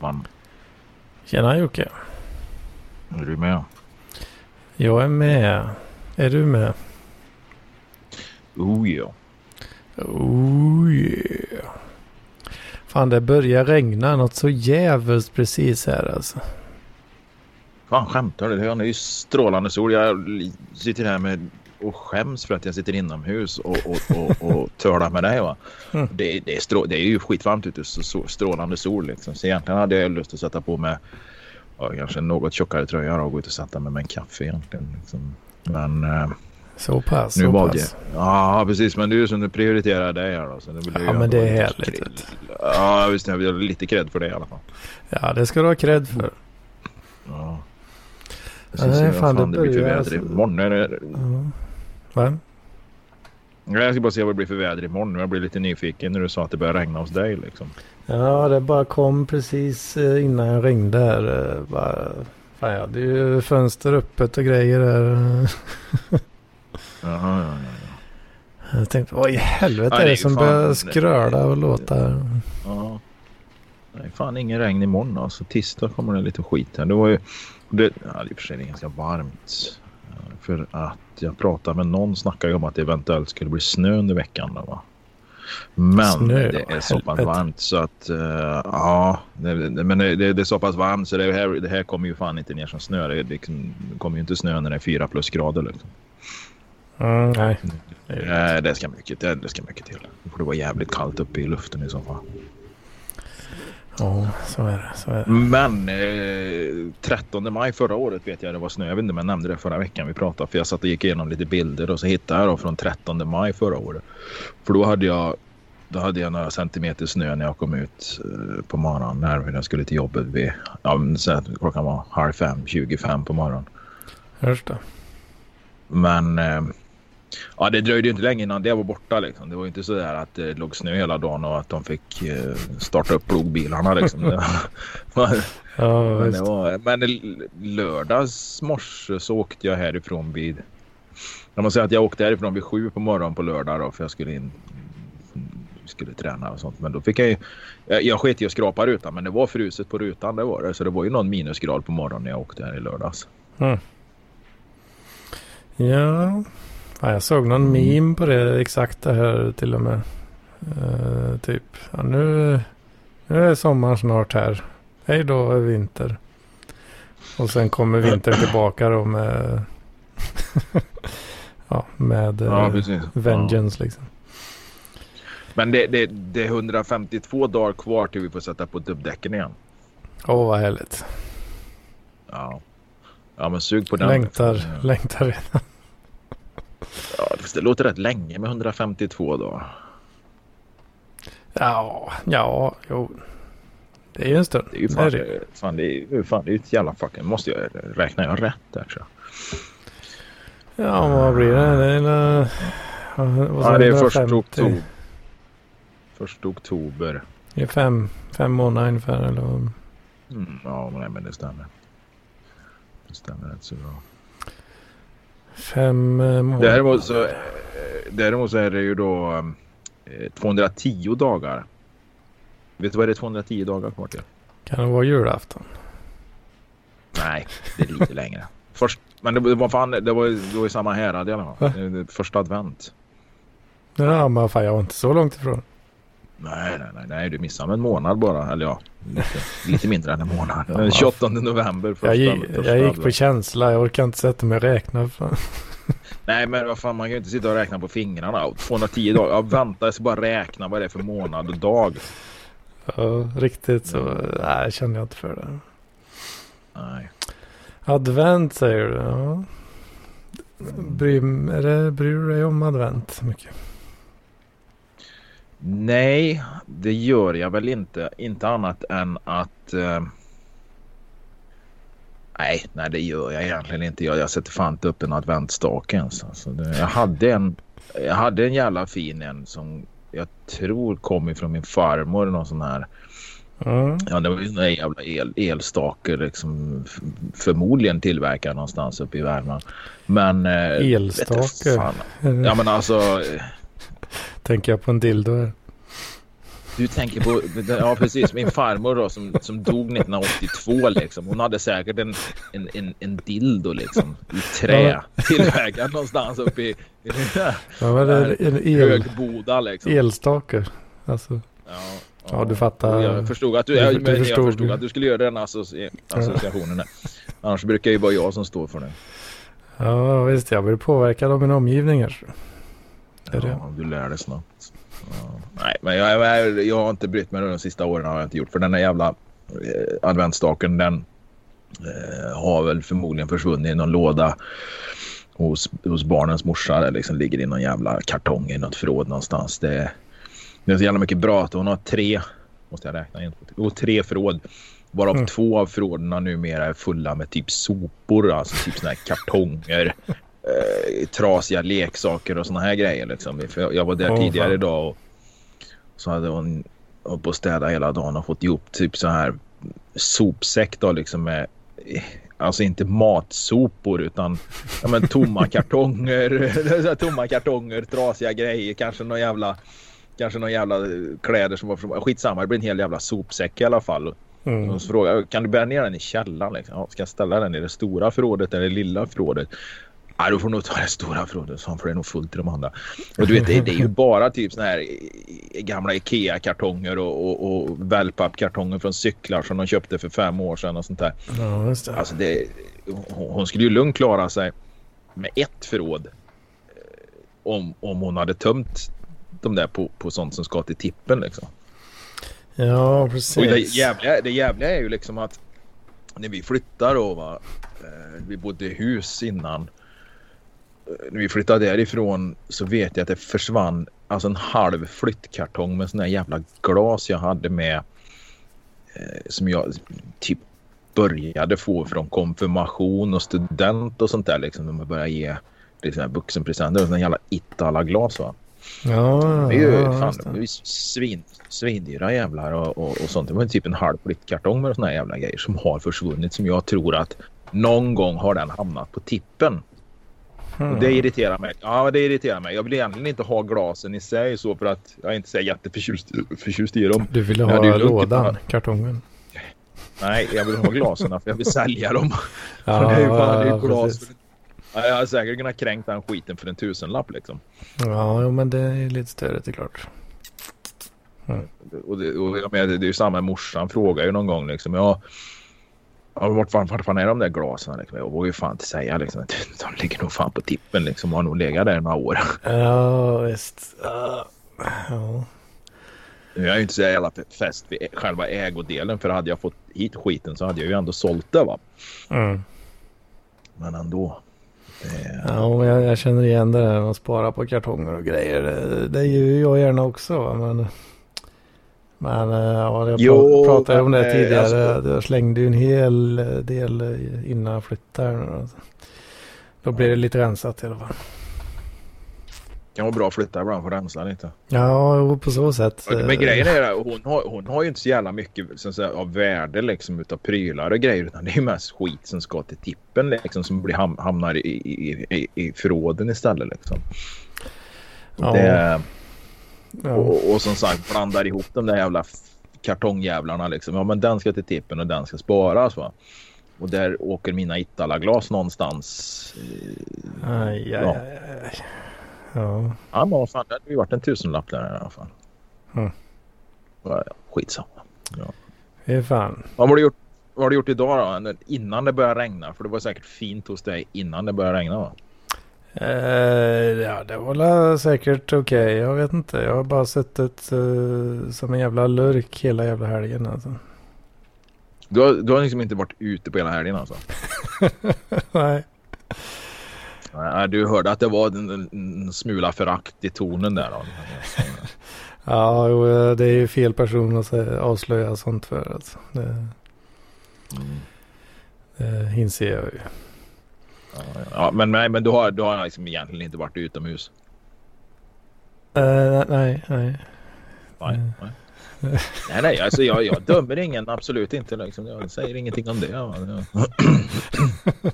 Man, Tjena Jocke. är du med? Jag är med. Är du med? Oh ja. Oh yeah. Fan det börjar regna något så jävligt precis här alltså. Fan skämtar du? Det är ju strålande sol. Jag sitter här med och skäms för att jag sitter inomhus och, och, och, och tölar med dig. Va? Mm. Det, det, är strå, det är ju skitvarmt ute. Så, strålande sol liksom. Så egentligen hade jag lust att sätta på mig ja, kanske något tjockare tröja och gå ut och sätta mig med en kaffe egentligen. Liksom. Men eh, Så pass. nu så valde pass. jag. Ja precis men det är ju som du prioriterar dig här då. Så det jag Ja, ju men det är härligt, Ja visst jag ha lite cred för det i alla fall. Ja det ska du ha cred för. Ja. Ja, nej, vad fan, det det blir börjar väder imorgon. Va? Jag ska bara se vad det blir för väder imorgon. Jag blir lite nyfiken när du sa att det börjar regna hos dig. Liksom. Ja det bara kom precis eh, innan jag ringde här. eh, Bara, fan ja det är ju fönster öppet och grejer här. Jaha, ja, ja, Jag tänkte vad i helvete Ja, är det är det ju som fan- börjar skröla och låta här? ja. Nej, fan ingen regn imorgon. Alltså, tisdag kommer det lite skit här. Det var ju... Det, ja, det är i och för sig ganska varmt. För att jag pratade med någon snackade om att det eventuellt skulle bli snö under veckan. Då, va? Men Snö, det är så pass varmt så att uh, ja, det, det, men det, det är så pass varmt så det här, det här kommer ju fan inte ner som snö. Det, det kommer ju inte snö när det är fyra plus grader. Liksom. Mm, nej. Det det, ska mycket, det, det ska mycket till. Då får det vara jävligt kallt uppe i luften i så fall. Ja så är det. Så är det. Men eh, 13 maj förra året vet jag det var snö. Jag vet inte om jag nämnde det förra veckan vi pratade. För jag satt och gick igenom lite bilder och så hittade jag då från 13 maj förra året. För då hade jag, då hade jag några centimeter snö när jag kom ut eh, på morgonen. När jag skulle till jobbet vid, ja, klockan var halv fem, 25 på morgonen. Hörs det? Men eh, ja, det dröjde ju inte länge innan det var borta. Liksom. Det var ju inte så där att det låg snö hela dagen och att de fick eh, starta upp plogbilarna. Liksom. Var- Ja men, det var, men lördags morse så åkte jag härifrån vid... Jag måste säga att jag åkte härifrån vid sju på morgonen på lördag då, för jag skulle in skulle träna och sånt. Men då fick jag ju... Jag, jag sket i att skrapa rutan men det var fruset på rutan det var det. Så det var ju någon minusgrad på morgonen när jag åkte här i lördags. Mm. Ja. Ja. Jag såg någon Mm. meme på det exakt det här till och med. Eh, typ. Ja, nu, nu är sommaren snart här. Hej då är vinter. Och sen kommer vintern tillbaka då med... ja, med Ja, eh, vengeance liksom. Men det, det, det är 152 dagar kvar till vi får sätta på dubbdäcken igen. Åh vad härligt. Ja. Ja men sug på den. Längtar, längtar redan. Ja, det låter rätt länge med 152 dagar. Ja, ja, jo. Det är ju en stund. Det är ju Det fan, är det fan, det är, fan, det är ett jävla fucking... Måste jag räkna jag rätt där jag. Ja, vad blir det? Det är, en, ja, det är första 150? oktober. Första oktober. Det är fem, fem månader ungefär. Eller? Mm, ja, nej, men det stämmer. Det stämmer rätt så bra. Fem eh, månader. Däremot så, eh, däremot så är det ju då eh, 210 dagar. Vet du vad det är 210 dagar kvar till? Kan det vara julafton? Nej, det är lite längre. Först, men det var fan, det var, det var i samma härad i alla fall. Första advent. Ja, men fan jag var inte så långt ifrån. Nej, nej, nej, nej, du missade med en månad bara. Eller ja, lite, lite mindre än en månad. Den 28 november. Första, Jag gick, första jag gick på känsla. Jag orkar inte sätta mig och räkna. Fan. Nej, men vad fan, man kan ju inte sitta och räkna på fingrarna. 210 dagar. Ja, vänta, jag ska bara räkna vad det är för månad och dag. Ja, riktigt så nej, känner jag inte för det. Nej. Advent säger du. Ja. Bry, är det, bryr du dig om advent mycket? Nej, det gör jag väl inte. Inte annat än att... Eh... Nej, nej, det gör jag egentligen inte. Jag, jag sätter fan inte upp en adventsstake ens. Alltså, det, jag, hade en, jag hade en jävla fin en som jag tror kom ifrån min farmor. Någon sån här. Mm. Ja, det var ju en jävla el, elstake liksom. Förmodligen tillverkad någonstans uppe i Värmland. Men... Eh, Elstake? vet du fan. Ja, men alltså... Tänker jag på en dildo här. Du tänker på, ja precis, min farmor då som, som dog 1982 liksom. Hon hade säkert en, en, en, en dildo liksom i trä tillverkad någonstans uppe i, i ja, men det en el, Högboda liksom. Elstake. Alltså. Ja, Ja, du fattar. Jag förstod att du, Du- jag, du jag förstod. att du skulle göra den associ associationen. där. Annars brukar ju bara jag som står för det. Ja, visst. Jag blir påverkad av mina omgivningar. Det är det. Ja, du lär dig snabbt. Ja. Nej, men jag, jag, jag har inte brytt mig de sista åren. har jag inte gjort. För den där jävla eh, adventsstaken den eh, har väl förmodligen försvunnit i någon låda hos, hos barnens morsa. Det liksom ligger i någon jävla kartong i något förråd någonstans. Det, det är så jävla mycket bra. Hon har tre, måste jag räkna in. Jo, tre förråd. Varav Mm. två av förråden numera är fulla med typ sopor. Alltså typ såna här kartonger. Eh, trasiga leksaker och såna här grejer. Liksom. För jag, var där Åh, tidigare fan. idag och så hade hon hållit på att städa hela dagen och fått ihop typ så här sopsäck då liksom med Alltså inte matsopor utan ja, men tomma kartonger, tomma kartonger, trasiga grejer, kanske någon jävla Kanske någon jävla kläder som var från, skitsamma det blir en hel jävla sopsäck i alla fall. Mm. Och så frågade kan du bära ner den i källaren? Liksom? Ja, ska jag ställa den i det stora förrådet eller det lilla förrådet? Nej, då får nog ta det stora så för det är nog fullt i de andra. Och du vet, det, det är ju bara typ såna här i- gamla Ikea-kartonger och, och, och wellpapp-kartonger från cyklar som de köpte för fem år sedan och sånt där. Ja, just det. Alltså det, hon hon skulle ju lugnt klara sig med ett förråd eh, om, om hon hade tömt de där på, på sånt som ska till tippen liksom. Ja, precis. Och det jävliga, det jävliga är ju liksom att när vi flyttar då va, eh, vi bodde i hus innan. När vi flyttade därifrån så vet jag att det försvann alltså en halv flyttkartong med här jävla glas jag hade med. Eh, som jag typ började få från konfirmation och student och sånt där liksom. När man började ge liksom, vuxenpresenter. Såna jävla Itala-glas va. Ja, Det är ju, ja, fan, är det. ju svin, svindyra jävlar och, och, och sånt. Det var typ en halv flyttkartong med såna här jävla grejer som har försvunnit som jag tror att någon gång har den hamnat på tippen. Och det Mm. irriterar mig. Ja, det irriterar mig. Jag vill egentligen inte ha glasen i sig så för att jag är inte så jätteförtjust förtjust i dem. Du ville Jag ha hade lådan, kartongen. Nej, jag vill ha glasen för jag vill sälja dem. Ja, För det är ju fan, det är glas. precis. Jag har säkert kunnat kränkt den skiten för en tusenlapp liksom. Ja, men det är lite störigt, det är klart. Och det, och jag menar, det är ju samma morsan frågar ju någon gång liksom. Ja, ja, vart, fan, vart fan är de där glasen? Liksom? Jag vågar ju fan inte säga liksom. De ligger nog fan på tippen liksom. Och har nog legat där några år. Ja, visst. Ja. Jag är ju inte så jävla fäst vid själva ägodelen. För hade jag fått hit skiten så hade jag ju ändå sålt det va. Mm. Men ändå. Det, Ja, men jag, jag känner igen det där med att spara på kartonger och grejer. Det, det gör ju jag gärna också. va, Men, men eh, ja, jag Jo, pra- pratade om det eh, tidigare. alltså- Jag slängde ju en hel eh, del eh, innan jag flyttade. Då blir det lite rensat i alla fall. kan vara bra att flytta ibland för att rensa lite. Ja, på så sätt. eh, Men grejen är att hon har, hon har ju inte så jävla mycket så att säga, av värde liksom utav prylar och grejer. Utan det är ju mest skit som ska till tippen liksom. Som blir ham, hamnar i, i, i, i förråden istället liksom. Ja. Det, ja. och, och som sagt blandar ihop de där jävla kartongjävlarna liksom. Ja men den ska till tippen och den ska sparas va. Och där åker mina Itala-glas någonstans. eh, Aj, aj, Ja. aj, aj. Ja. Ja men fan det hade ju varit en tusenlapp där i alla fall. Mm. Ja, ja, skitsamma. Det är fan. Vad har du gjort, vad har du gjort idag då? Innan det började regna? För det var säkert fint hos dig innan det började regna va? Eh, ja, det var säkert okej. Jag vet inte. Jag har bara suttit eh, som en jävla lurk hela jävla helgen alltså. Du har, du har liksom inte varit ute på hela helgen alltså? Nej. Nej, du hörde att det var en, en, en smula förakt i tonen där då. Ja, jo, det är ju fel person att avslöja sånt för. Alltså. Det, Mm. det inser jag ju. Ja, men, nej, men du har, du har liksom egentligen inte varit utomhus? Eh, nej, nej. Nej, Mm. nej. nej, nej alltså jag, jag dömer ingen, absolut inte. Liksom. Jag säger ingenting om det. Ja.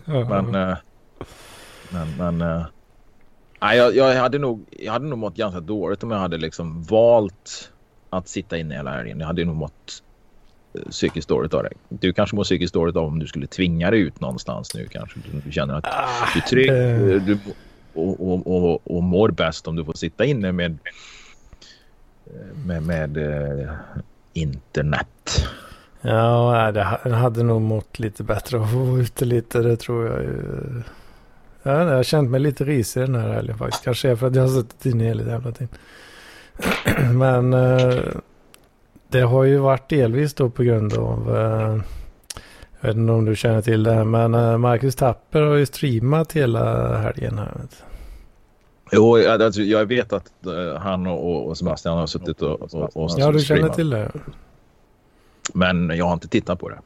Men, eh, men, men eh, nej, jag, jag, hade nog, jag hade nog mått ganska dåligt om jag hade liksom valt att sitta inne hela helgen. Jag hade nog mått psykiskt dåligt av det. Du kanske mår psykiskt dåligt av om du skulle tvinga dig ut någonstans nu kanske. Du känner att Ah, du är trygg det- du, och, och, och, och mår bäst om du får sitta inne med, med, med eh, internet. Ja, det hade nog mått lite bättre av att vara ute lite. Det tror jag inte, jag har känt mig lite risig den här helgen faktiskt. Kanske är för att jag har suttit inne hela jävla tiden. Men eh, det har ju varit delvis då på grund av. Eh, jag vet inte om du känner till det här. Men eh, Marcus Tapper har ju streamat hela helgen här. Vet. Jo, jag- alltså, jag vet att eh, han och, Sebastian har suttit och, och, och Ja, du känner till det. Men jag har inte tittat på det.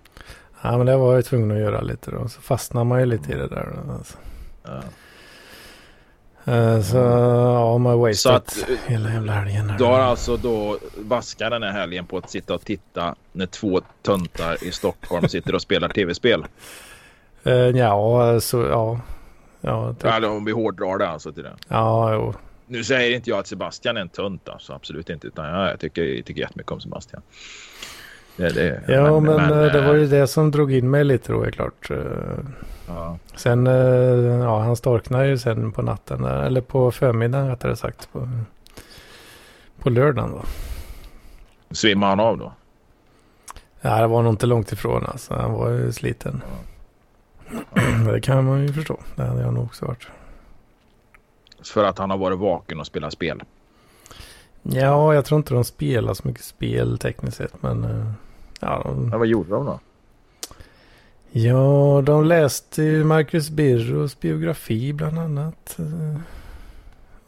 Ja, men det var jag tvungen att göra lite då. Så fastnar man ju lite i det där. Alltså. Ja. Eh, Så ja, man har Så att, eh, hela jävla helgen. här. Du har alltså då vaskat den här helgen på att sitta och titta när två töntar i Stockholm sitter och spelar tv-spel. Eh, ja, så ja. Ja, typ. Eller om vi hårdrar det alltså till det. ja, jo. Nu säger inte jag att Sebastian är en tönt alltså, absolut inte. Utan jag, jag tycker, jag tycker jättemycket om Sebastian. Det, det, Ja, men, eh, det var ju eh, det som drog in mig lite då, är klart. Eh, Ja. Sen, ja, han storknade ju sen på natten, eller på förmiddagen rättare sagt. På, på lördagen då. Svimmar han av då? Ja, det var nog inte långt ifrån alltså. Han var ju sliten. det kan man ju förstå. Det hade jag nog också varit. För att han har varit vaken och spelat spel. Ja, jag tror inte de spelar så mycket spel tekniskt sett. Men ja, de, Men vad gjorde de då? Ja, de läste ju Marcus Birros biografi bland annat. eh,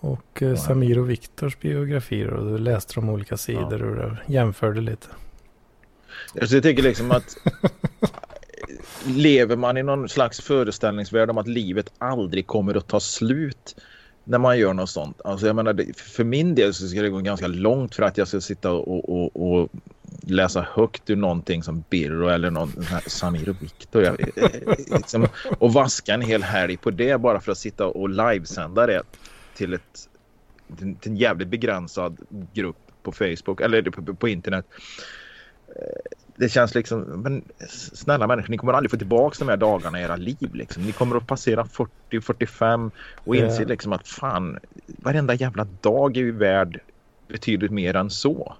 Och eh, Ja. Samir och Viktors biografier. Och då läste de olika sidor och där jämförde lite. Alltså jag tycker liksom att lever man i någon slags föreställningsvärld om att livet aldrig kommer att ta slut när man gör något sånt. Alltså jag menar, för min del så ska det gå ganska långt för att jag ska sitta och, och, och läsa högt ur någonting som Birro eller någon Samir och Viktor. Jag- Liksom, och vaska en hel helg på det bara för att sitta och livesända det till, ett, till en jävligt begränsad grupp på Facebook eller på, på internet det känns liksom, men snälla människor, ni kommer aldrig få tillbaka de här dagarna i era liv. Liksom. Ni kommer att passera 40-45 och inse Ja. liksom att fan, varenda jävla dag är ju värd betydligt mer än så.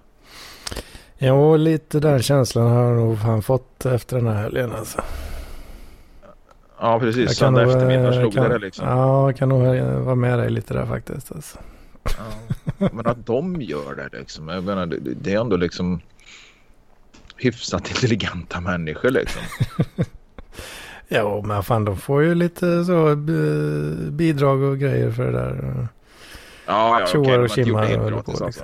Ja, lite den känslan har nog han fått efter den här helgen alltså. Ja, precis. Jag Söndag eftermiddag eh, slog kan, det där liksom. Ja, jag kan nog vara med dig lite där faktiskt. Alltså. Ja. Men att de gör det liksom. Jag menar, det, det är ändå liksom hyfsat intelligenta människor liksom. Ja, men fan de får ju lite så eh, bidrag och grejer för det där. Ja, ja okej. De och kimmar det helt gratis på, alltså.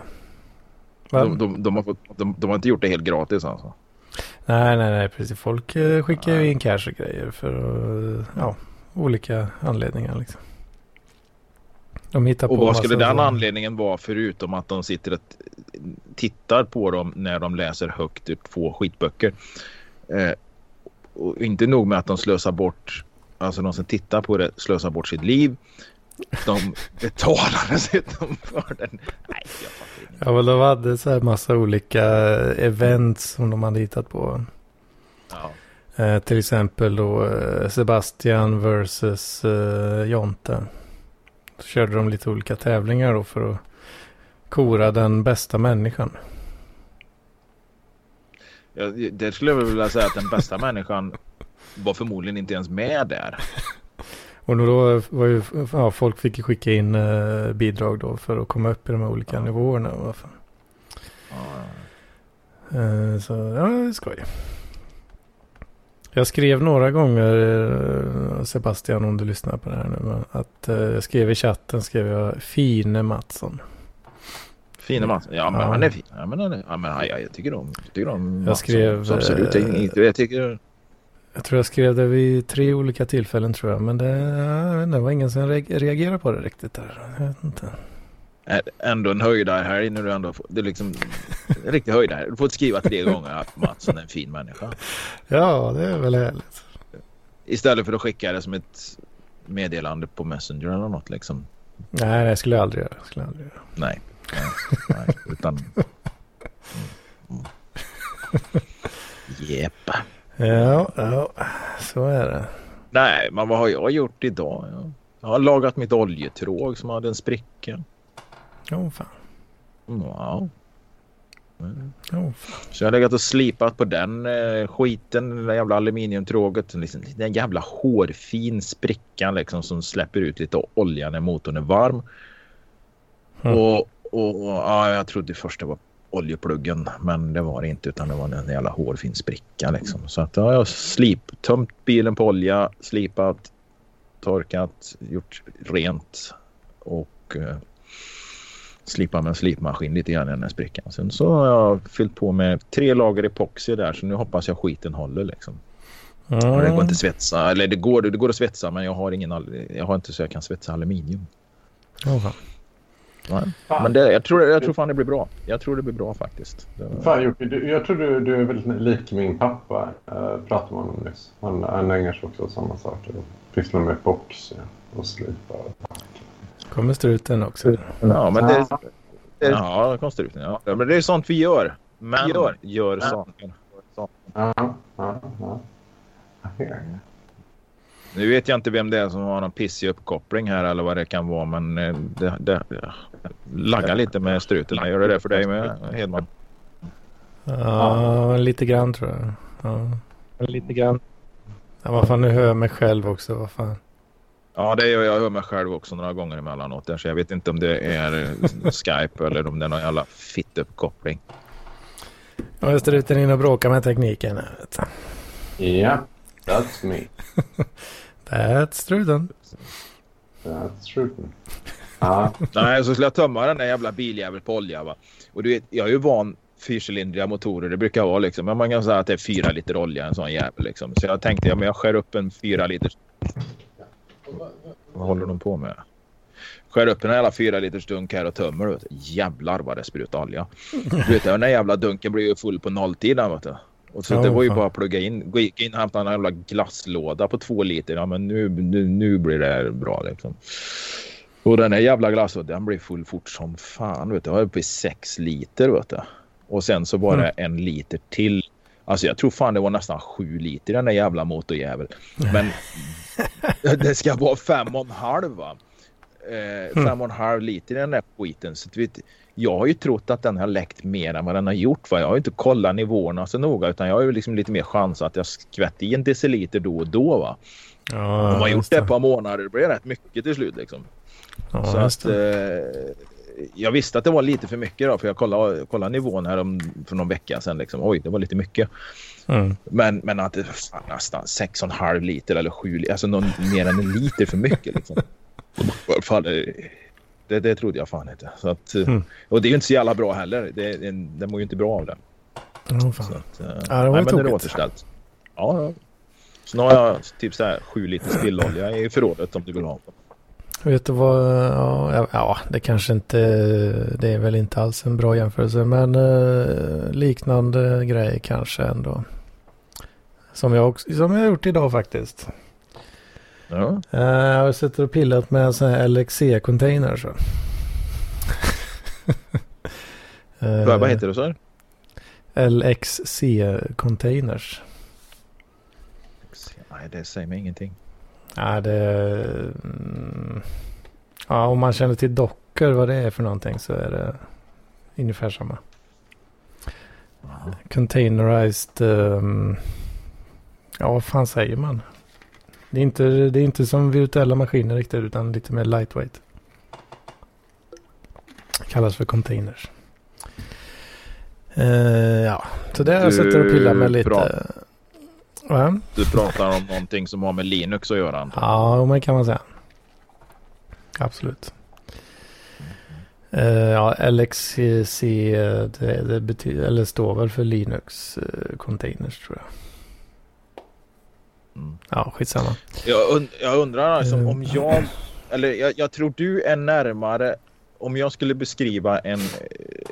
De, de, de, har fått, de, har inte gjort det helt gratis alltså. Nej, nej, nej, precis. Folk eh, skickar ju in cash och grejer för eh, ja, olika anledningar liksom. De hittar Och på vad skulle den så- anledningen vara förutom att de sitter och tittar på dem när de läser högt ur två skitböcker. Eh, och inte nog med att de slösar bort, alltså de som tittar på det slösar bort sitt liv. De betalar dessutom för den. Nej, jag fattar. Ja, men de hade så här massa olika events som de hade hittat på. Ja. Eh, till exempel då eh, Sebastian versus eh, Jonte. Så körde de lite olika tävlingar då för att kora den bästa människan. Jag, det skulle jag vilja säga att den bästa människan var förmodligen inte ens med där. Och då var ju, ja, folk fick ju skicka in eh, bidrag då för att komma upp i de här olika Ja. nivåerna. Ja, Eh, så ja, det är skoj. Jag skrev några gånger, eh, Sebastian om du lyssnar på det här nu, att eh, jag skrev i chatten, skrev jag Fine Mattsson. Fine Mats. Ja, men Ja. han är fin. Ja, men, han är- ja, men, ja, jag tycker om, jag tycker om Jag Mats. skrev, absolut. eh, Jag, jag tycker... Jag tror jag skrev det vid tre olika tillfällen tror jag, men det, det var ingen som re- reagerade på det riktigt där. Jag vet inte. ändå en höjdare här när du ändå får, det är liksom en riktig höjdare. Du får skriva tre gånger att Mattsson är en fin människa. Ja, det är väl härligt. Istället för att skicka det som ett meddelande på Messenger eller något liksom. Nej, det skulle jag aldrig göra. Skulle jag aldrig göra. Nej. nej, nej. Utan Jepp. Ja, ja, så är det. Nej, men vad har jag gjort idag? Jag har lagat mitt oljetråg som hade en spricka. Jo, fan. Wow. Jo, fan. Så jag har legat och slipat på den eh, skiten, det där jävla aluminiumtråget. Liksom, den jävla hårfin sprickan liksom som släpper ut lite olja när motorn är varm. Mm. Och, och, och ja, jag trodde först det var oljepluggen men det var det inte utan det var en jävla hårfin spricka liksom. Så att ja, jag slip, tömt bilen på olja, slipat, torkat, gjort rent och eh, slipat med en slipmaskin lite grann i den här sprickan. Sen så har jag fyllt på med tre lager epoxy där så nu hoppas jag skiten håller liksom. Och det går Mm. inte att svetsa, eller det går, det går att svetsa men jag har ingen, jag har inte så jag kan svetsa aluminium. Fan. Nej. Men det, jag, tror, jag tror fan det blir bra. Jag tror det blir bra faktiskt. Det, Fan Jocke, du, jag tror du, du är väldigt lik min pappa. Uh, pratade med honom nyss. Han, han ägnar sig också åt samma saker. Pysslar med epoxy och slipar. Kommer struten också? ja, men det, Ja. ja, konstigt. Ja. Ja, men det är sånt vi gör. Men gör, gör Ja. saker. Ja, ja, ja. Ja. Nu vet jag inte vem det är som har någon pissig uppkoppling här eller vad det kan vara. Men eh, det, det ja. Laggar lite med struten. Jag gör det där för dig med Hedman. Ja, lite grann tror jag. Ja. Lite grann. Ja, vad fan, nu hör jag mig själv också. Vad fan. Ja, det gör jag. Jag hör mig själv också några gånger emellanåt. Där, så jag vet inte om det är Skype eller om det är någon jävla fittuppkoppling. Nu är struten in och bråkar med tekniken. Ja, that's me. That's struten. That's true. Ja, Nej, så skulle jag tömma den där jävla biljäveln på olja. Va? Och du vet, jag är ju van fyrcylindriga motorer. Det brukar vara liksom. Men man kan säga att det är fyra liter olja en sån jävel liksom. Så jag tänkte, ja men jag skär upp en fyra liters. Vad håller de på med? Skär upp en jävla fyra liters dunk här och tömmer. Vet du. Jävlar vad det sprutar olja. Du vet, den där jävla dunken blir ju full på nolltid. där, Vet du. Och så Ja, det var ju fan. bara att plugga in. Gå in och hämta en jävla glasslåda på två liter. Ja men nu, nu, nu blir det bra liksom. Och den där jävla glassen den blir full fort som fan. Vet du. Jag var uppe i sex liter. Vet du. Och sen så var det en liter till. Alltså jag tror fan det var nästan sju liter den där jävla motorjäveln. Men det ska vara fem och en halv va. Eh, fem och en halv liter i den där skiten. Så vet, jag har ju trott att den har läckt mer än vad den har gjort. Va? Jag har ju inte kollat nivåerna så noga utan jag har ju liksom lite mer chans att jag skvätt i en deciliter då och då. Va? Ja, man har gjort det ett par månader det blir rätt mycket till slut. Liksom. Ja, så att, eh, jag visste att det var lite för mycket då, för jag kollade, kollade nivån här om, för någon vecka sedan. Liksom. Oj, det var lite mycket. Mm. Men, men att det fan, nästan 6,5 liter eller 7 liter, alltså någon, mer än en liter för mycket. Liksom. Eh, det, det trodde jag fan inte. Så att, eh, Mm. Och det är ju inte så jävla bra heller. Det, det, det mår ju inte bra av det. Så fan. att, eh, Ja, det var nej, men det är återställt. Ja, ja. Så nu har jag typ så här 7 liter spillolja i förrådet om du vill ha. Vet du vad? Ja, ja, det kanske inte. Det är väl inte alls en bra jämförelse. Men eh, liknande grej kanske ändå. Som jag, också, som jag har gjort idag faktiskt. Ja. Eh, jag har suttit och pillat med en sån här LXC-container. Så. Eh, Vad heter det så? LXC-containers. Nej, det säger mig ingenting. Ja, det... Mm, ja, om man känner till dockor vad det är för någonting så är det ungefär samma. Containerized... ehm, ja, vad fan säger man? Det är, inte, det är inte som virtuella maskiner riktigt utan lite mer lightweight. Kallas för containers. Eh, ja, så det har jag Du suttit och pillat med lite. bra. Va? Du pratar om någonting som har med Linux att göra. antar. Ja, men kan man säga. Absolut. Eh, ja, LXC eh, det, det betyder, eller står väl för Linux eh, Containers tror jag. Mm. Ja, skitsamma. Jag, und jag undrar alltså Mm. om jag... Eller jag, jag tror du är närmare... Om jag skulle beskriva en, eh,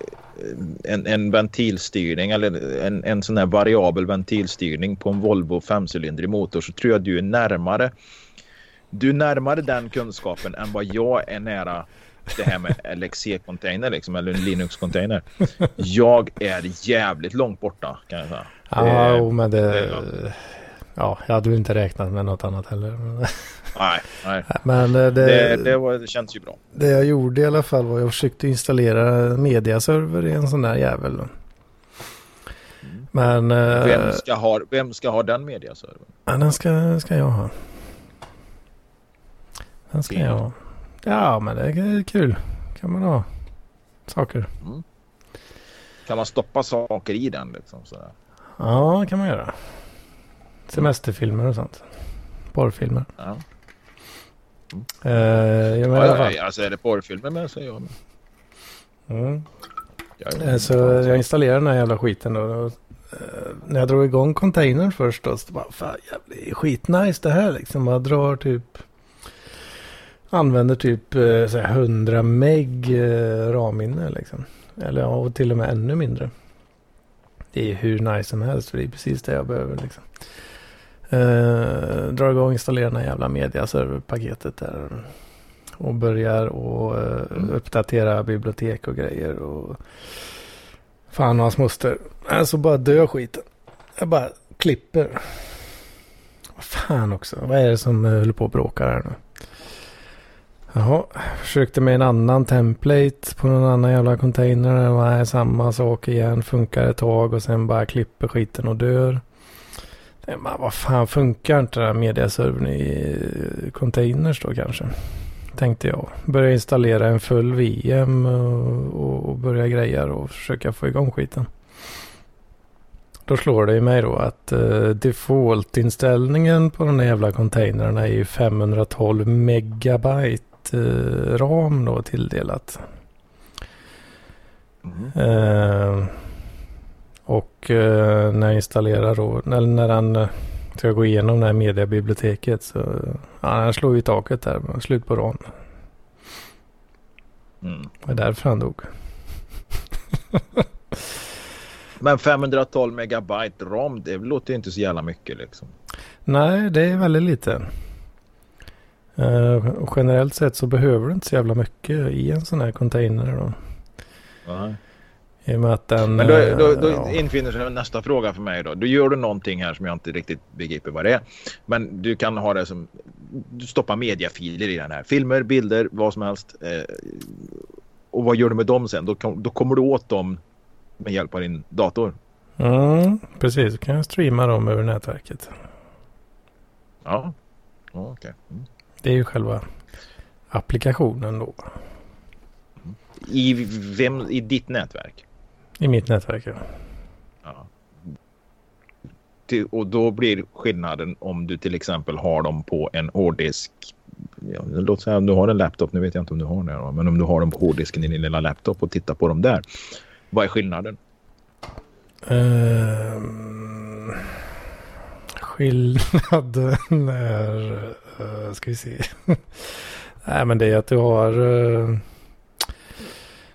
en, en ventilstyrning eller en, en sån här variabel ventilstyrning på en Volvo femcylindrig motor så tror jag du är närmare du är närmare den kunskapen än vad jag är nära det här med LXC-container liksom, eller Linux-container. Jag är jävligt långt borta kan jag säga. Ja, det, men det... det ja, jag hade ju inte räknat med något annat heller. Nej, nej. Men det, det, det, var, det känns ju bra. Det jag gjorde i alla fall var att jag försökte installera mediaserver i en sån där jävel. Men... Eh, vem ska ha, vem ska ha den mediaservern? Ja, den ska, ska jag ha. Den ska jag ha. Ja, men det är kul. Kan man ha saker. Mm. Kan man stoppa saker i den liksom? Sådär? Ja, det kan man göra. Semesterfilmer och sånt. Porrfilmer. Ja. Mm. Uh, ja, men ja, ja, alltså är det porrfilmer med så är jag med. Mm. Jag, så jag installerade den här jävla skiten då. Eh, när jag drog igång containern först då, så bara, fan jävligt skitnice det här liksom. Man drar typ, använder typ eh, så 100 meg eh, ramminne liksom. Eller ja, och till och med ännu mindre. Det är hur nice som helst, för det är precis det jag behöver liksom. Eh, drar igång och installerar den här jävla mediaserverpaketet där. Och börjar och eh, mm. uppdatera bibliotek och grejer. Och Fan och hans moster. Alltså bara dö skiten. Jag bara klipper. Vad fan också. Vad är det som håller eh, på att bråka här nu? Jaha, försökte med en annan template på någon annan jävla container. Det var samma sak igen. Funkar ett tag och sen bara klipper skiten och dör. Jag bara, vad fan funkar inte den här mediaservern i containers då kanske? tänkte jag. Börja installera en full VM och, och börja grejer och försöka få igång skiten. Då slår det i mig då att uh, default-inställningen på de här jävla containrarna är ju 512 megabyte uh, ram då tilldelat. Mm. Uh, och uh, när jag installerar då, när, när han ska gå igenom det här mediabiblioteket så ja, han slog i taket där. Slut på ram. Mm. Det var därför han dog. Men 512 megabyte ram, det låter inte så jävla mycket liksom. Nej, det är väldigt lite. Uh, generellt sett så behöver du inte så jävla mycket i en sån här container. Då. Nej. I och med att den... Men då, då, då ja. infinner sig nästa fråga för mig då. Då gör du någonting här som jag inte riktigt begriper vad det är. Men du kan ha det som... Du stoppar mediafiler i den här. Filmer, bilder, vad som helst. Eh, och vad gör du med dem sen? Då, då kommer du åt dem med hjälp av din dator. Mm, precis. Du kan streama dem över nätverket. Ja, ja okej. Okay. Mm. Det är ju själva applikationen då. I, vem, I ditt nätverk? I mitt nätverk, ja. ja. Och då blir skillnaden om du till exempel har dem på en hårddisk. Ja, låt säga om du har en laptop, nu vet jag inte om du har det, men om du har dem på hårddisken i din lilla laptop och tittar på dem där. Vad är skillnaden? Um, skillnaden är, uh, ska vi se. Nej men det är att du har uh,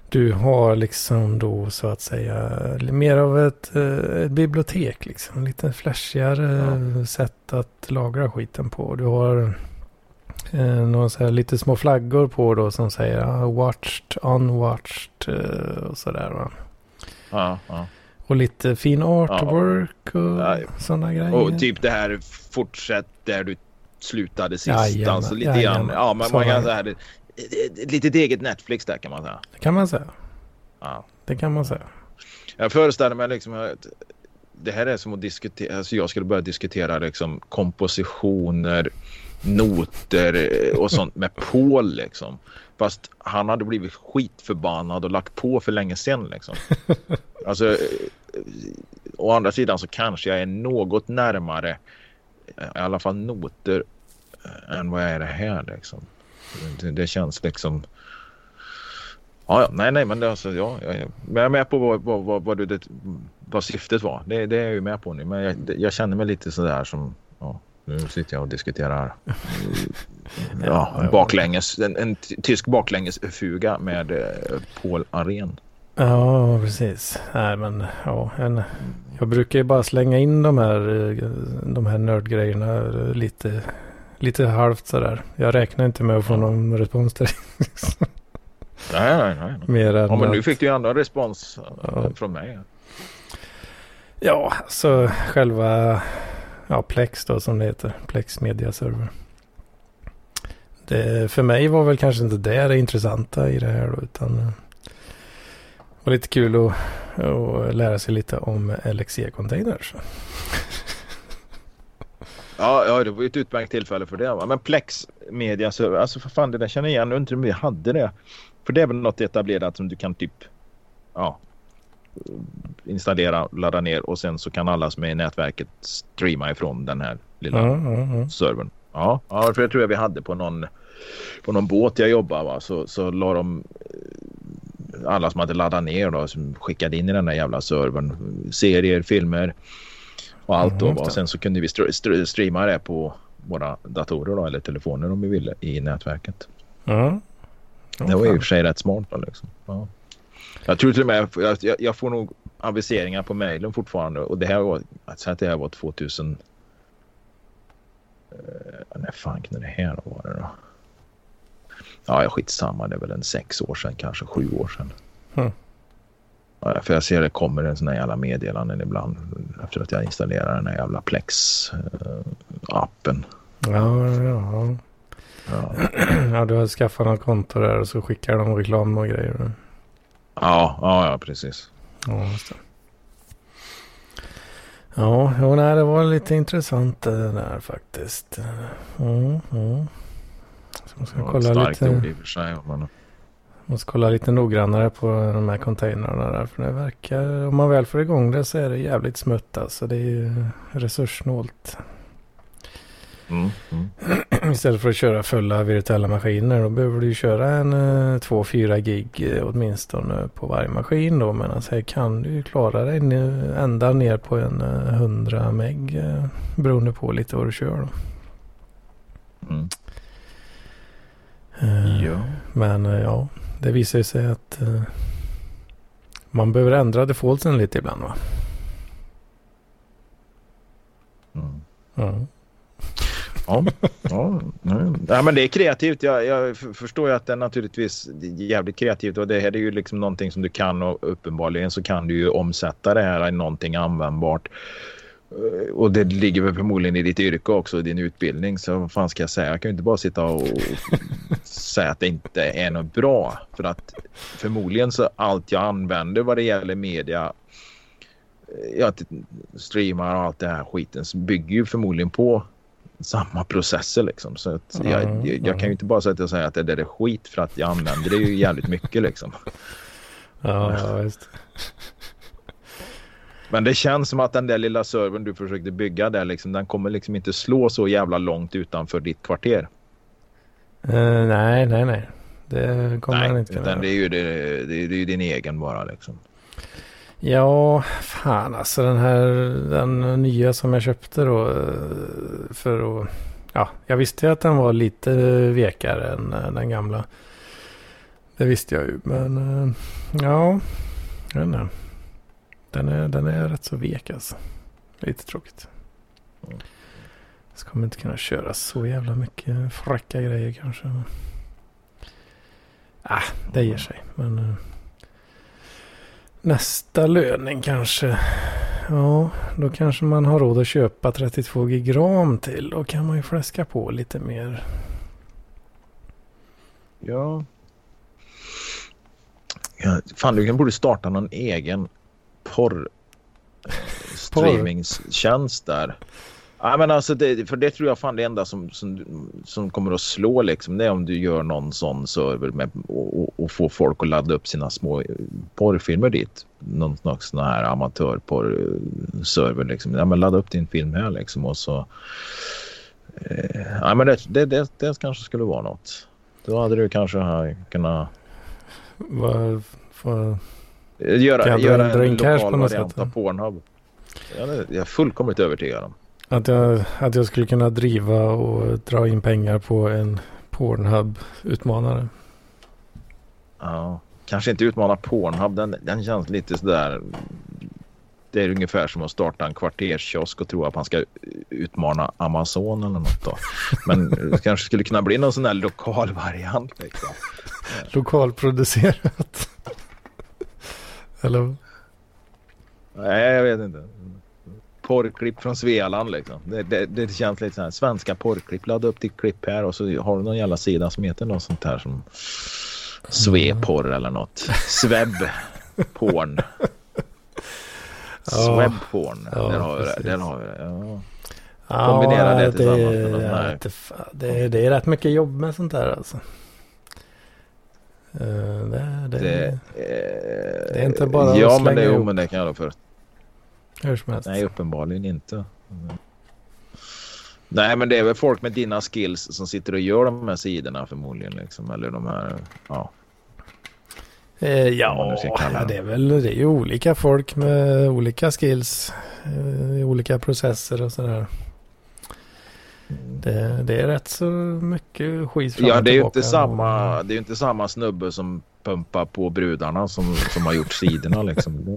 du har liksom då så att säga mer av ett, eh, ett bibliotek liksom. Lite flashigare ja. sätt att lagra skiten på. Du har eh, några så här lite små flaggor på då som säger ah, watched, unwatched eh, och sådär va. Ja, ja. Och lite fin artwork och ja. sådana grejer. Och typ det här fortsätt där du slutade sist. Jajamän, alltså lite grann. Ja, men man kan säga ett litet eget Netflix där kan man säga. Det kan man säga. Ja. Det kan man säga. Jag föreställer mig liksom att det här är som att diskutera, alltså jag skulle börja diskutera liksom kompositioner, noter och sånt med Paul liksom. Fast han hade blivit skitförbannad och lagt på för länge sedan liksom. Alltså, å andra sidan så kanske jag är något närmare i alla fall noter än vad jag är det här liksom. Det, det känns liksom... Ja, nej, nej, men det, alltså, ja, jag, jag är med på vad, vad, vad, vad, det, vad syftet var. Det, det är jag ju med på nu. Men jag, jag känner mig lite sådär som... Ja, nu sitter jag och diskuterar ja, baklänges, en, en tysk baklängesfuga med eh, Paul Arén. Ja, precis. Nej, men ja, en, jag brukar ju bara slänga in de här, eh, de här nördgrejerna lite lite halvt sådär. Jag räknar inte med att få någon respons där. Nej, nej, nej. Mer än Ja, men nu fick du ju andra respons eh, Ja. från mig. Ja, så själva ja, Plex då som det heter. Plex Media Server. Det, för mig var väl kanske inte det det intressanta i det här då, utan eh, det var lite kul att, att lära sig lite om LXE-containers. Ja, ja, det var ju ett utmärkt tillfälle för det. va. Men Plex Media Server, alltså för fan det där känner jag igen. Jag undrar om vi hade det. För det är väl något etablerat som du kan typ ja, installera, ladda ner och sen så kan alla som är i nätverket streama ifrån den här lilla Ja, ja, ja. servern. Ja, ja, för det tror jag vi hade på någon, på någon båt jag jobbade va? Så, så la de eh, alla som hade laddat ner då som skickade in i den där jävla servern serier, filmer och allt då. Mm, Och sen så kunde vi str- str- streama det på våra datorer då, eller telefoner om vi ville i nätverket. ja. Det var ju i och för sig rätt smart då, liksom. Ja. Jag tror till och med jag, jag, får nog aviseringar på mejlen fortfarande och det här var, säger att det här var 2000 Eh, när fan kunde det här vara det då? Ja, jag skitsamma. Det är väl en sex år sedan, kanske sju år sedan. Hmm. Ja, för jag ser det kommer en sån här jävla meddelanden ibland efter att jag installerar den här jävla Plex-appen. Ja, ja. Ja. ja, du har skaffat något konto där och så skickar de reklam och grejer. Ja, ja, ja, precis. Ja, just det. Ja, jo, nej, det var lite intressant det där faktiskt. Mm, mm. Så man ska Det var ett kolla starkt lite, ord i och för sig. Men... måste kolla lite noggrannare på de här containrarna där. För det verkar, om man väl får igång det så är det jävligt smutt alltså. Det är ju resurssnålt. Mm, mm. Istället för att köra fulla virtuella maskiner då behöver du köra en eh, 2-4 gig eh, åtminstone på varje maskin då. Men här kan du ju klara dig ända ner på en eh, 100 meg eh, beroende på lite vad du kör då. Mm. Eh, Ja. Men eh, ja, det visar ju sig att eh, man behöver ändra defaultsen lite ibland va. Mm. Ja. Ja, ja, nej. ja, men det är kreativt. Jag, jag förstår ju att det är naturligtvis jävligt kreativt och det här är ju liksom någonting som du kan och uppenbarligen så kan du ju omsätta det här i någonting användbart. Eh, Och det ligger väl förmodligen i ditt yrke också, i din utbildning. Så vad fan ska jag säga? Jag kan ju inte bara sitta och säga att det inte är något bra. För att förmodligen så allt jag använder vad det gäller media eh, ja, streamar och allt det här skiten så bygger ju förmodligen på samma processer liksom. Så att jag, Mm, jag, jag kan ju inte bara säga att jag säger att det där är skit för att jag använder det ju jävligt mycket liksom. Ja, ja, just. Men det känns som att den där lilla servern du försökte bygga där liksom, den kommer liksom inte slå så jävla långt utanför ditt kvarter. Eh, nej, nej, nej. Det kommer Nej, inte kunna utan det är ju det, det, det är ju din egen bara liksom. Ja, fan alltså den här den nya som jag köpte då eh, för att ja, jag visste ju att den var lite vekare än eh, den gamla. Det visste jag ju, men ja, jag vet inte. Den är, den är rätt så vek alltså. Lite tråkigt. Mm. Så kommer inte kunna köra så jävla mycket fräcka grejer kanske. Ah, det ger sig. Men eh, nästa löning kanske. Ja, då kanske man har råd att köpa 32 gig ram till. Då kan man ju fläska på lite mer. Ja. ja fan, du kan borde starta någon egen porr streamingtjänst där. Ja, men alltså det, för det tror jag fan det enda som, som, som kommer att slå liksom. Det är om du gör någon sån server med och, och, och får folk att ladda upp sina små porrfilmer dit. Någon slags sån här amatörporrserver. Eh, liksom. Ja, men ladda upp din film här liksom och så. Eh, ja, men det, det, det, det kanske skulle vara något. Då hade du kanske här kunnat Varför? Göra, Kan jag göra en cash lokal på variant av? Pornhub. Ja, det- jag är fullkomligt övertygad om. att, jag, att jag skulle kunna driva och dra in pengar på en Pornhub-utmanare. Ja, kanske inte utmana Pornhub. Den, den känns lite sådär. Det är ungefär som att starta en kvarterskiosk och tro att man ska utmana Amazon eller något då. Men det kanske skulle kunna bli någon sån här lokal variant liksom. lokalproducerat. Eller? Nej, jag vet inte. Porrklipp från Svealand liksom. Det, det, det känns lite så här. Svenska porrklipp. Ladda upp ditt klipp här och så har du någon jävla sida som heter något sånt här som Sveporr eller något. Sveb porn. Swebporn. Ja, där har vi det. har vi det. Ja. Ja, Kombinera det tillsammans med här- jag vet inte fan. det, det är rätt mycket jobb med sånt där alltså. Eh, Det, det, Det, eh, det är inte bara att Ja, men slänga det, ihop. men det kan jag då för. hur som helst. Nej, uppenbarligen inte. Nej, men det är väl folk med dina skills som sitter och gör de här sidorna förmodligen. Liksom. Eller de här, ja. Eh, ja, det. är väl det är ju olika folk med olika skills. eh, i olika processer och sådär. Det, det är rätt så mycket skit fram Ja, och det är ju inte samma, det är inte samma snubbe som pumpar på brudarna som, som har gjort sidorna liksom.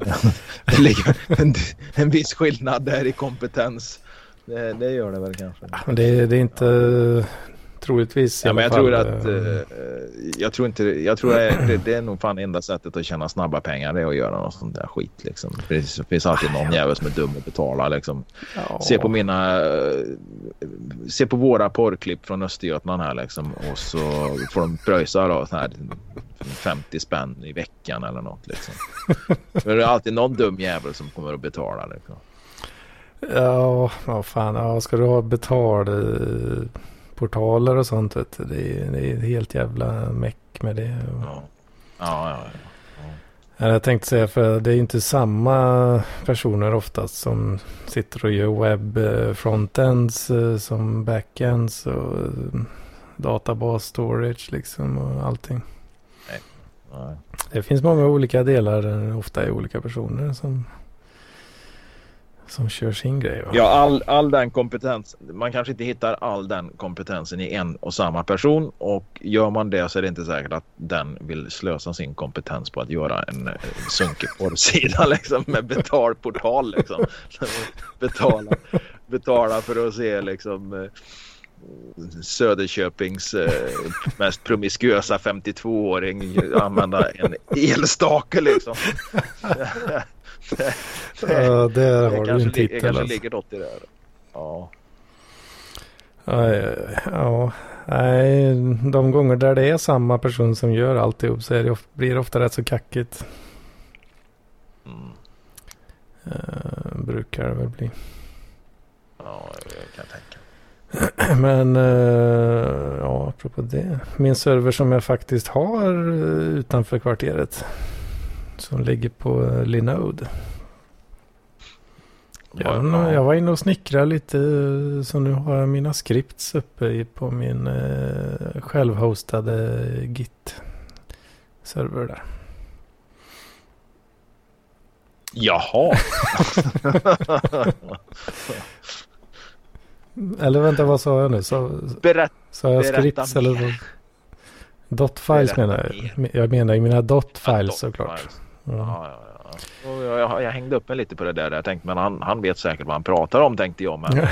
Det, ligger en, en viss skillnad där i kompetens. Det, det gör det väl kanske. Det, det är inte troligtvis Ja, men jag fall, tror att eh, eh, jag tror inte, jag tror det, det, det är nog fan enda sättet att tjäna snabba pengar det är att göra något sånt där skit liksom. För Det finns alltid någon jävel som är dum att betala liksom. ja. Se på mina, eh, se på våra porrklipp från Östergötland här liksom och så får de pröjsa då så här 50 spänn i veckan eller något liksom. För det är alltid någon dum jävel som kommer att betala liksom. Ja, vad fan. Ja, ska du ha betalportaler och sånt. Vet du, det, är, det är helt jävla meck med det. Ja, ja, ja. ja. Ja, Jag tänkte säga för det är inte samma personer oftast som sitter och gör webb eh, frontends eh, som backends och eh, databas storage liksom och allting. ja. Det finns många olika delar, ofta är olika personer som, som kör sin grej. Va? Ja, all, all den kompetens. Man kanske inte hittar all den kompetensen i en och samma person och gör man det så är det inte säkert att den vill slösa sin kompetens på att göra en eh, sunkig porrsida liksom med betalportal liksom. betala, betala för att se liksom eh, Söderköpings eh, mest promiskuösa 52-åring använda en elstake liksom. Ja, där har du en li- det titel. kanske Alltså. ligger något i det. Här. Ja. Ja, nej, de gånger där det är samma person som gör alltihop så det, blir det ofta rätt så kackigt. Mm. Eh, brukar det väl bli. Ja, jag kan tänka. Men eh, ja, apropå det. Min server som jag faktiskt har eh, utanför kvarteret. Som ligger på eh, Linode. Jag, Ja, jag var inne och snickrade lite. eh, Så nu har jag mina scripts uppe i- på min eh, självhostade Git-server där. Jaha. Eller vänta, vad sa jag nu? Sa, Berätta. sa jag scripts eller? Dot-files menar jag. Jag menar i mina dot-files såklart. Ja. Ja, ja, ja. Och jag, jag, hängde upp mig lite på det där. Jag tänkte, men han, han vet säkert vad han pratar om tänkte jag. Men, Ja. eh,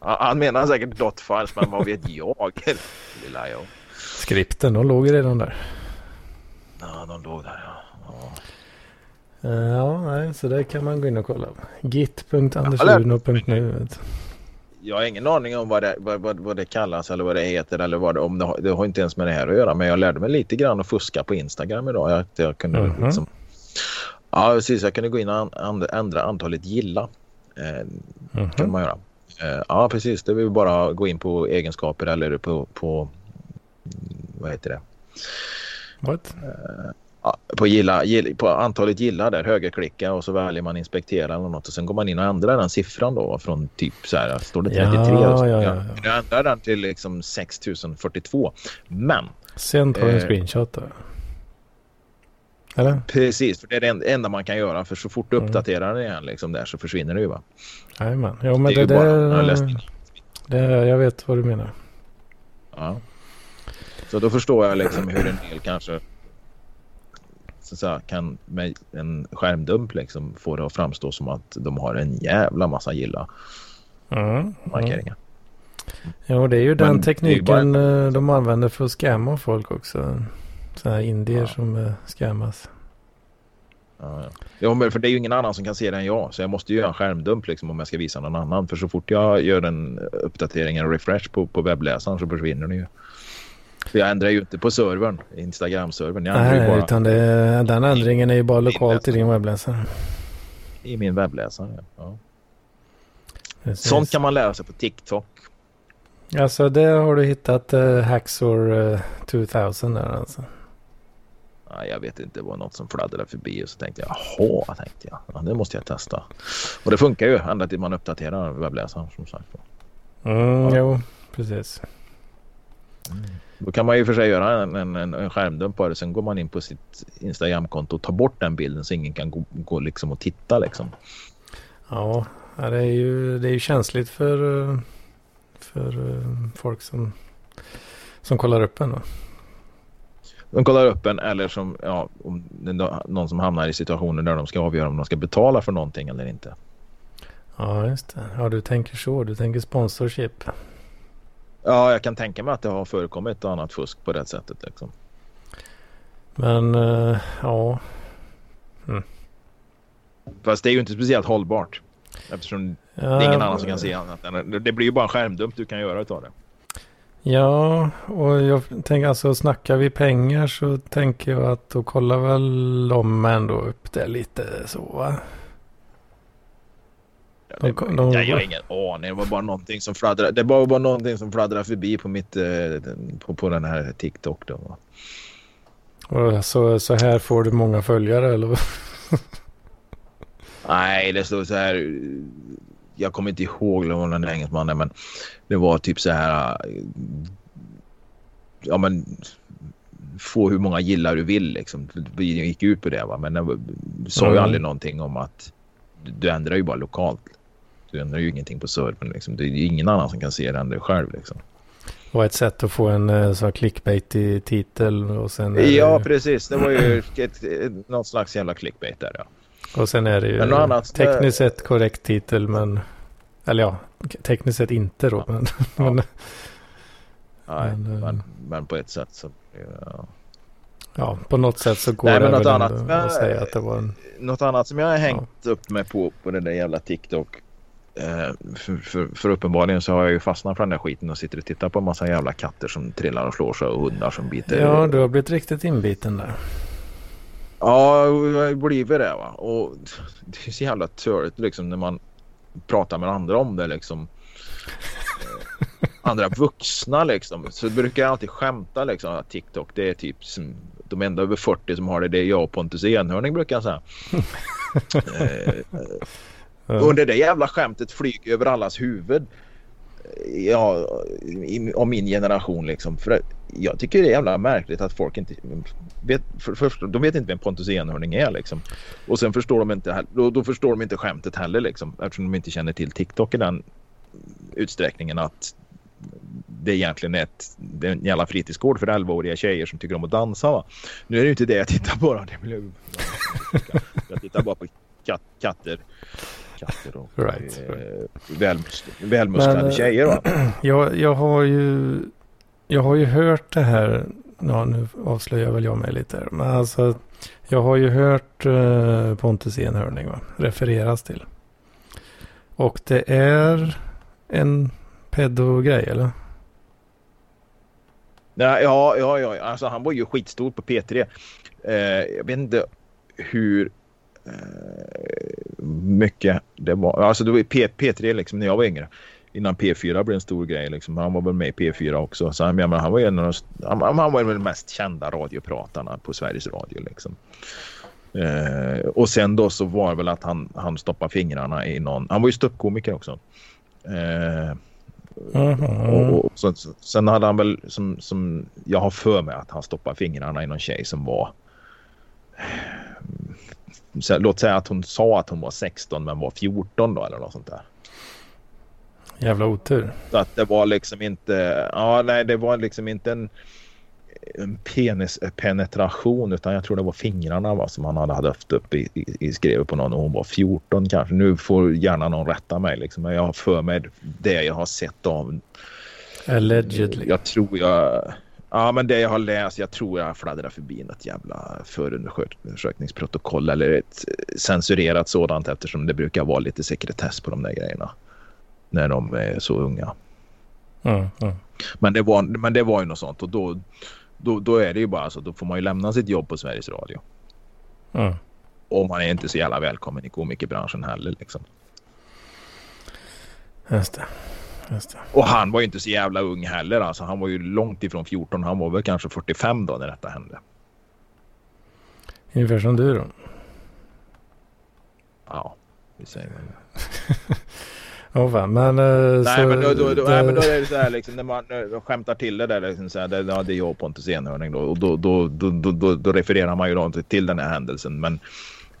han menar säkert dot-files, men vad vet jag? Lilla jag. Skripten, de låg ju redan där. Ja, de låg där ja. ja. Ja, nej, så där kan man gå in och kolla. Ja, Git.andersuno.nu. Jag har ingen aning om vad det, vad, vad, vad det kallas eller vad det heter eller vad det, om det, har, det har inte ens med det här att göra. Men jag lärde mig lite grann att fuska på Instagram idag. Jag, jag kunde Mhm. liksom, ja, precis. Jag kunde gå in och an, an, ändra antalet gilla. Eh, Mhm. kan man göra. Eh, ja, precis. Det vill bara gå in på egenskaper eller på, på mm, vad heter det? What? Ja, på, gilla, gill, på antalet gillar där, högerklicka och så väljer man inspektera eller något och sen går man in och ändrar den siffran då från typ så här, står det 33 Ja, och så, ja, ja, ja. Jag ändrar den till liksom 6042. Men Sen tar jag en Eh. screenshot då. Eller? precis, för det är det en- enda man kan göra för så fort du Mm. uppdaterar den igen liksom där så försvinner det ju va. Jajamän. Jo, men det är det, där... Det, jag vet vad du menar. Ja. Så då förstår jag liksom hur en del kanske så att säga, kan med en skärmdump liksom få det att framstå som att de har en jävla massa gilla Mm. Mm. markeringar. Jo, det är ju Men den det är ju tekniken eh, de använder för att scamma folk också. Sådana här indier ja. som uh, scammas. Ja, ja. men för det är ju ingen annan som kan se det än jag. Så jag måste ju göra en skärmdump liksom om jag ska visa någon annan. För så fort jag gör en uppdatering, en refresh på, på webbläsaren så försvinner den ju. För jag ändrar ju inte på servern, Instagram-servern. Nej, bara... utan det, den ändringen är ju bara lokalt i din webbläsare. I min webbläsare, ja. Precis. Sånt kan man lära sig på TikTok. Alltså det har du hittat uh, Hacksaw uh, 2000 där alltså? Ja, jag vet inte, det var något som fladdrade förbi och så tänkte jag jaha, tänkte jag. Ja, det måste jag testa. Och det funkar ju ända till man uppdaterar webbläsaren som sagt. Mm, ja. Jo, precis. Mm. Då kan man ju för sig göra en, en, en skärmdump på det. Sen går man in på sitt Instagramkonto och tar bort den bilden så ingen kan gå, gå liksom och titta liksom. Ja, det är ju, det är ju känsligt för, för eh, folk som, som kollar upp en. Då. De kollar upp en eller som ja, om någon som hamnar i situationer där de ska avgöra om de ska betala för någonting eller inte. Ja, just det. Ja, du tänker så. Du tänker sponsorship. Ja, jag kan tänka mig att det har förekommit annat fusk på det sättet. Liksom. Men uh, ja. Mm. Fast det är ju inte speciellt hållbart. Eftersom ja, det är ingen annan som kan se annat. Det blir ju bara en skärmdump du kan göra utav det. Ja, och jag tänker alltså snackar vi pengar så tänker jag att då kollar väl de ändå upp det lite så va? De, de, jag, jag har ingen aning. Det var bara någonting som fladdrade. Det var bara någonting som fladdrade förbi på mitt eh, på, på den här TikTok då. Så, så här får du många följare eller? Nej, det står så här. Jag kommer inte ihåg vad den engelsmannen men det var typ så här. Ja men få hur många gillar du vill liksom. Vi gick ut på det va men det sa ju mm. aldrig någonting om att du ändrar ju bara lokalt. Du ändrar ju ingenting på servern liksom. Det är ju ingen annan som kan se det än du själv liksom. Och ett sätt att få en eh, så clickbait i titel och sen... Ja, det... precis. Det var ju ett, något slags jävla clickbait där ja. Och sen är det ju annat, tekniskt sett korrekt titel men... Eller ja, tekniskt sett inte då. Ja. Men, ja. men, Nej, men, men, men, på ett sätt så... Ja. ja, på något sätt så går Nej, det väl annat, att säga att det var en... Något annat som jag har hängt upp mig på på den där jävla TikTok Eh, för, för, för, uppenbarligen så har jag ju fastnat för den där skiten och sitter och tittar på en massa jävla katter som trillar och slår sig och hundar som biter. Ja, du har blivit riktigt inbiten där. Ja, jag har blivit det va. Och det är så jävla törligt liksom när man pratar med andra om det liksom. Eh, andra vuxna liksom. Så brukar jag alltid skämta liksom att TikTok det är typ som, de enda över 40 som har det. Det är jag och Pontus Enhörning brukar jag säga. eh, Mm. Och det där jävla skämtet flyger över allas huvud. Ja, om min generation liksom. För jag tycker det är jävla märkligt att folk inte vet. För, för, de vet inte vem Pontus Enhörning är liksom. Och sen förstår de inte, då, då förstår de inte skämtet heller liksom. Eftersom de inte känner till TikTok i den utsträckningen att det egentligen är, ett, det är en jävla fritidsgård för 11-åriga tjejer som tycker om att dansa. Va? Nu är det ju inte det jag tittar på. Då. Jag, jag tittar bara på kat, katter katter och right, eh, right. Välmus välmusklade Men, tjejer. Va? Jag, jag, har ju, jag har ju hört det här. Ja, nu avslöjar väl jag mig lite. Men alltså, jag har ju hört eh, Pontus Enhörning va? refereras till. Och det är en pedogrej eller? Ja, ja, ja, alltså han var ju skitstor på P3. Eh, jag vet inte hur mycket. Det var, alltså det var P, P3 liksom när jag var yngre. Innan P4 blev en stor grej. Liksom. Han var väl med i P4 också. Så han, menar, han, var en av de, han, han var den mest kända radiopratarna på Sveriges Radio. Liksom. Eh, och sen då så var det väl att han, han stoppade fingrarna i någon. Han var ju ståuppkomiker också. Eh, Mm -hmm. och, och så, sen hade han väl som, som jag har för mig att han stoppade fingrarna i någon tjej som var låt säga att hon sa att hon var 16 men var 14 då eller något sånt där. Jävla otur. Så att det var liksom inte, ja nej det var liksom inte en, en penispenetration utan jag tror det var fingrarna va, som han hade haft upp i, i, i skrevet på någon och hon var 14 kanske. Nu får gärna någon rätta mig liksom men jag har för mig det jag har sett av Allegedly. Jag tror jag Ja, men det jag har läst, jag tror jag fladdrar förbi något jävla förundersökningsprotokoll eller ett censurerat sådant eftersom det brukar vara lite sekretess på de där grejerna. När de är så unga. Mm, mm. Men, det var, men det var ju något sånt och då, då, då är det ju bara så. Då får man ju lämna sitt jobb på Sveriges Radio. Mm. Och man är inte så jävla välkommen i komikerbranschen heller liksom. Just det. Och han var ju inte så jävla ung heller. Alltså, han var ju långt ifrån 14. Han var väl kanske 45 då när detta hände. Ungefär som du då. Ja, vi säger väl fan, men... eh, Nej, så men då, då, då, det- nej, men då är det så här liksom när man eh, skämtar till det där liksom så här, det, ja, det är jag och Pontus Enhörning då och då, då, då, refererar man ju då till- till den här händelsen. Men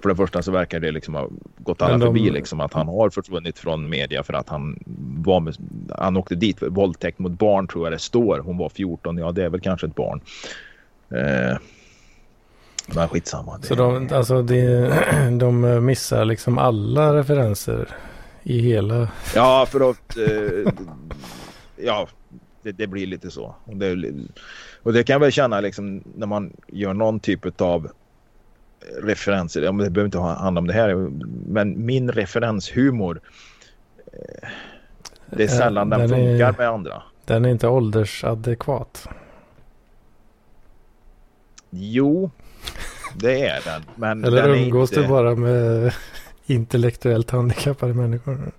för det första så verkar det liksom ha gått alla de- förbi liksom att han har försvunnit från media för att han var med, han åkte dit för våldtäkt mot barn tror jag det står. Hon var 14, ja det är väl kanske ett barn. Eh, men skitsamma. Det, Så de, alltså det, de missar liksom alla referenser i hela... Ja, för att... Eh, ja, det, det blir lite så. Och det, och det kan jag väl känna liksom när man gör någon typ av referenser. Ja, men det behöver inte ha- handla om det här. Men min referenshumor. Eh, det är Eh, sällan den, den är- funkar med andra. Den är inte åldersadekvat. Jo, det är den. Men Eller den är umgås inte... du bara med intellektuellt handikappade människor?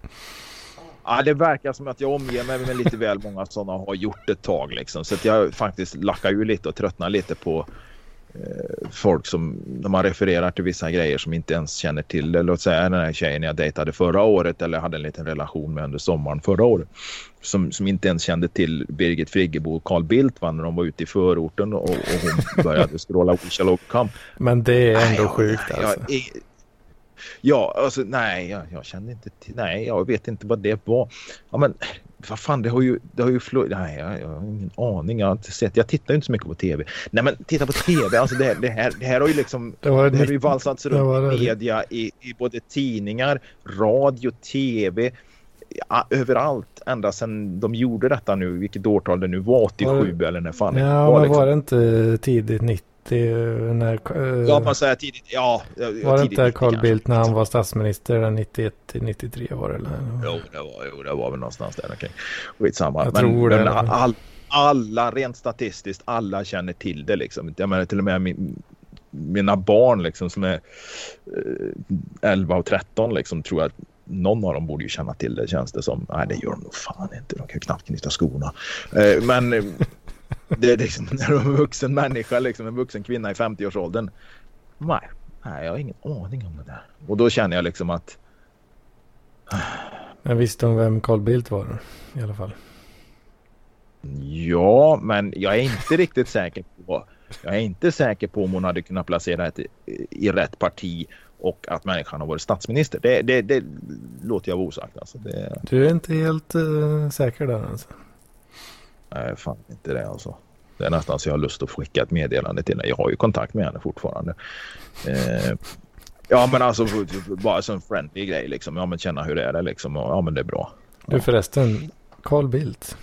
Ja, det verkar som att jag omger mig med lite väl många sådana och har gjort ett tag. Liksom. Så att jag faktiskt lackar ur lite och tröttnar lite på folk som när man refererar till vissa grejer som inte ens känner till det. Låt säga den här tjejen jag dejtade förra året eller hade en liten relation med under sommaren förra året. Som, som inte ens kände till Birgit Friggebo och Carl Bildt va, när de var ute i förorten och, och hon började scrolla We shall overcome. Men det är ändå Nej, sjukt jag- alltså. jag- Ja, alltså nej, jag, jag kände inte till, nej, jag vet inte vad det var. Ja, men vad fan, det har ju, det har ju nej, jag, jag har ingen aning, jag har inte sett, jag tittar ju inte så mycket på tv. Nej, men titta på tv, alltså det, det här, det här har ju liksom, Det var det här har ju valsats runt var i media, i, i både tidningar, radio, tv, ja, överallt ända sedan de gjorde detta nu, vilket årtal det nu var, 87 eller när fan det Ja, var. Liksom. var det inte tidigt 90 när... eh, Ja, man säger tidigt, ja. var det inte 90 Carl. Bildt när han var statsminister där 91 till 93 var det? Eller? Jo, det var, jo, det var väl någonstans där omkring. Skitsamma. Jag men, tror det men all, alla, rent statistiskt, alla känner till det liksom. Jag menar till och med min, mina barn liksom som är eh, 11 och 13 liksom tror jag att någon av dem borde ju känna till det känns det som. Nej, det gör de nog fan inte. De kan ju knappt knyta skorna. Eh, men eh, det är liksom när de är en vuxen människa, liksom en vuxen kvinna i 50-årsåldern. Nej, nej, jag har ingen aning om det där. Och då känner jag liksom att Jag visste om vem Carl Bildt var i alla fall. Ja, men jag är inte riktigt säker på. Jag är inte säker på om hon hade kunnat placera ett i rätt parti och att människan har varit statsminister. Det, det, det låter jag vara osagt. Alltså. Det Du är inte helt eh, säker där alltså? Är fan inte det alltså. Det är nästan så jag har lust att skicka ett meddelande till henne. Jag har ju kontakt med henne fortfarande. Eh, ja, men alltså bara som en friendly grej liksom. Ja, men känna hur det är det liksom. Ja, men det är bra. Du förresten, Carl Bildt.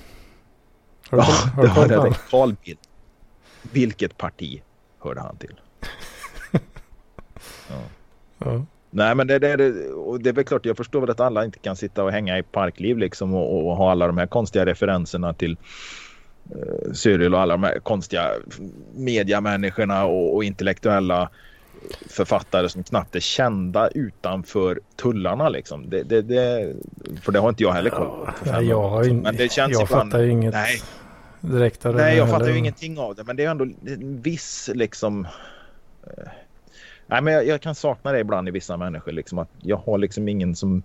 Har du, Ja, har det du koll hörde jag. det. Carl Bildt. Vilket parti hörde han till? Ja. Ja. Nej men det, det, det, och det är väl klart jag förstår väl att alla inte kan sitta och hänga i parkliv liksom och, och ha alla de här konstiga referenserna till uh, Cyril och alla de här konstiga mediamänniskorna och, och intellektuella författare som knappt är kända utanför tullarna liksom. Det, det, det, för det har inte jag heller koll på. Ja, jag har in, Men det känns jag ibland... fattar ju inget Nej, direkt av det Nej, jag fattar ju heller. ingenting av det. Men det är ändå en viss liksom... eh, Nej, men jag, jag kan sakna det ibland i vissa människor. Liksom, att jag har liksom ingen som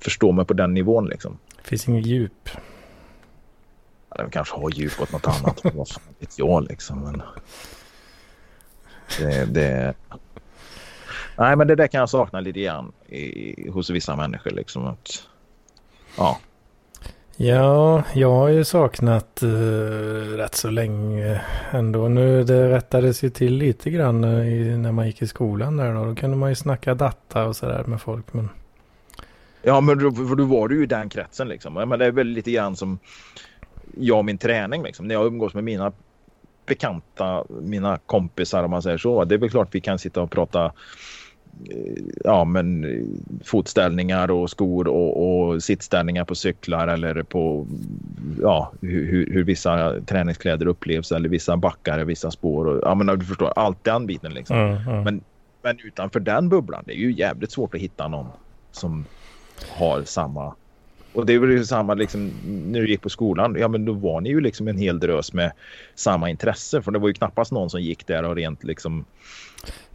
förstår mig på den nivån. Liksom. Det finns inget djup. Ja, De kanske har djup åt något annat. Vad fan vet jag liksom. Men... Det, det... Nej, men det där kan jag sakna lite grann i, hos vissa människor. Liksom, att... Ja, Ja, jag har ju saknat uh, rätt så länge ändå. Nu det rättades ju till lite grann eh, i, när man gick i skolan där då. Då kunde man ju snacka data och sådär med folk. Men Ja, men då, för då var du ju i den kretsen liksom. Ja, Men det är väl lite grann som jag och min träning liksom. När jag umgås med mina bekanta, mina kompisar om man säger så. Det är väl klart vi kan sitta och prata ja, men fotställningar och skor och, och sittställningar på cyklar eller på ja, hur, hur vissa träningskläder upplevs eller vissa backar, vissa spår. Och, ja, men du förstår, allt den biten liksom. Mm, mm. Men, men utanför den bubblan, det är ju jävligt svårt att hitta någon som har samma och det var ju samma liksom när du gick på skolan. Ja, men då var ni ju liksom en hel drös med samma intresse. För det var ju knappast någon som gick där och rent liksom.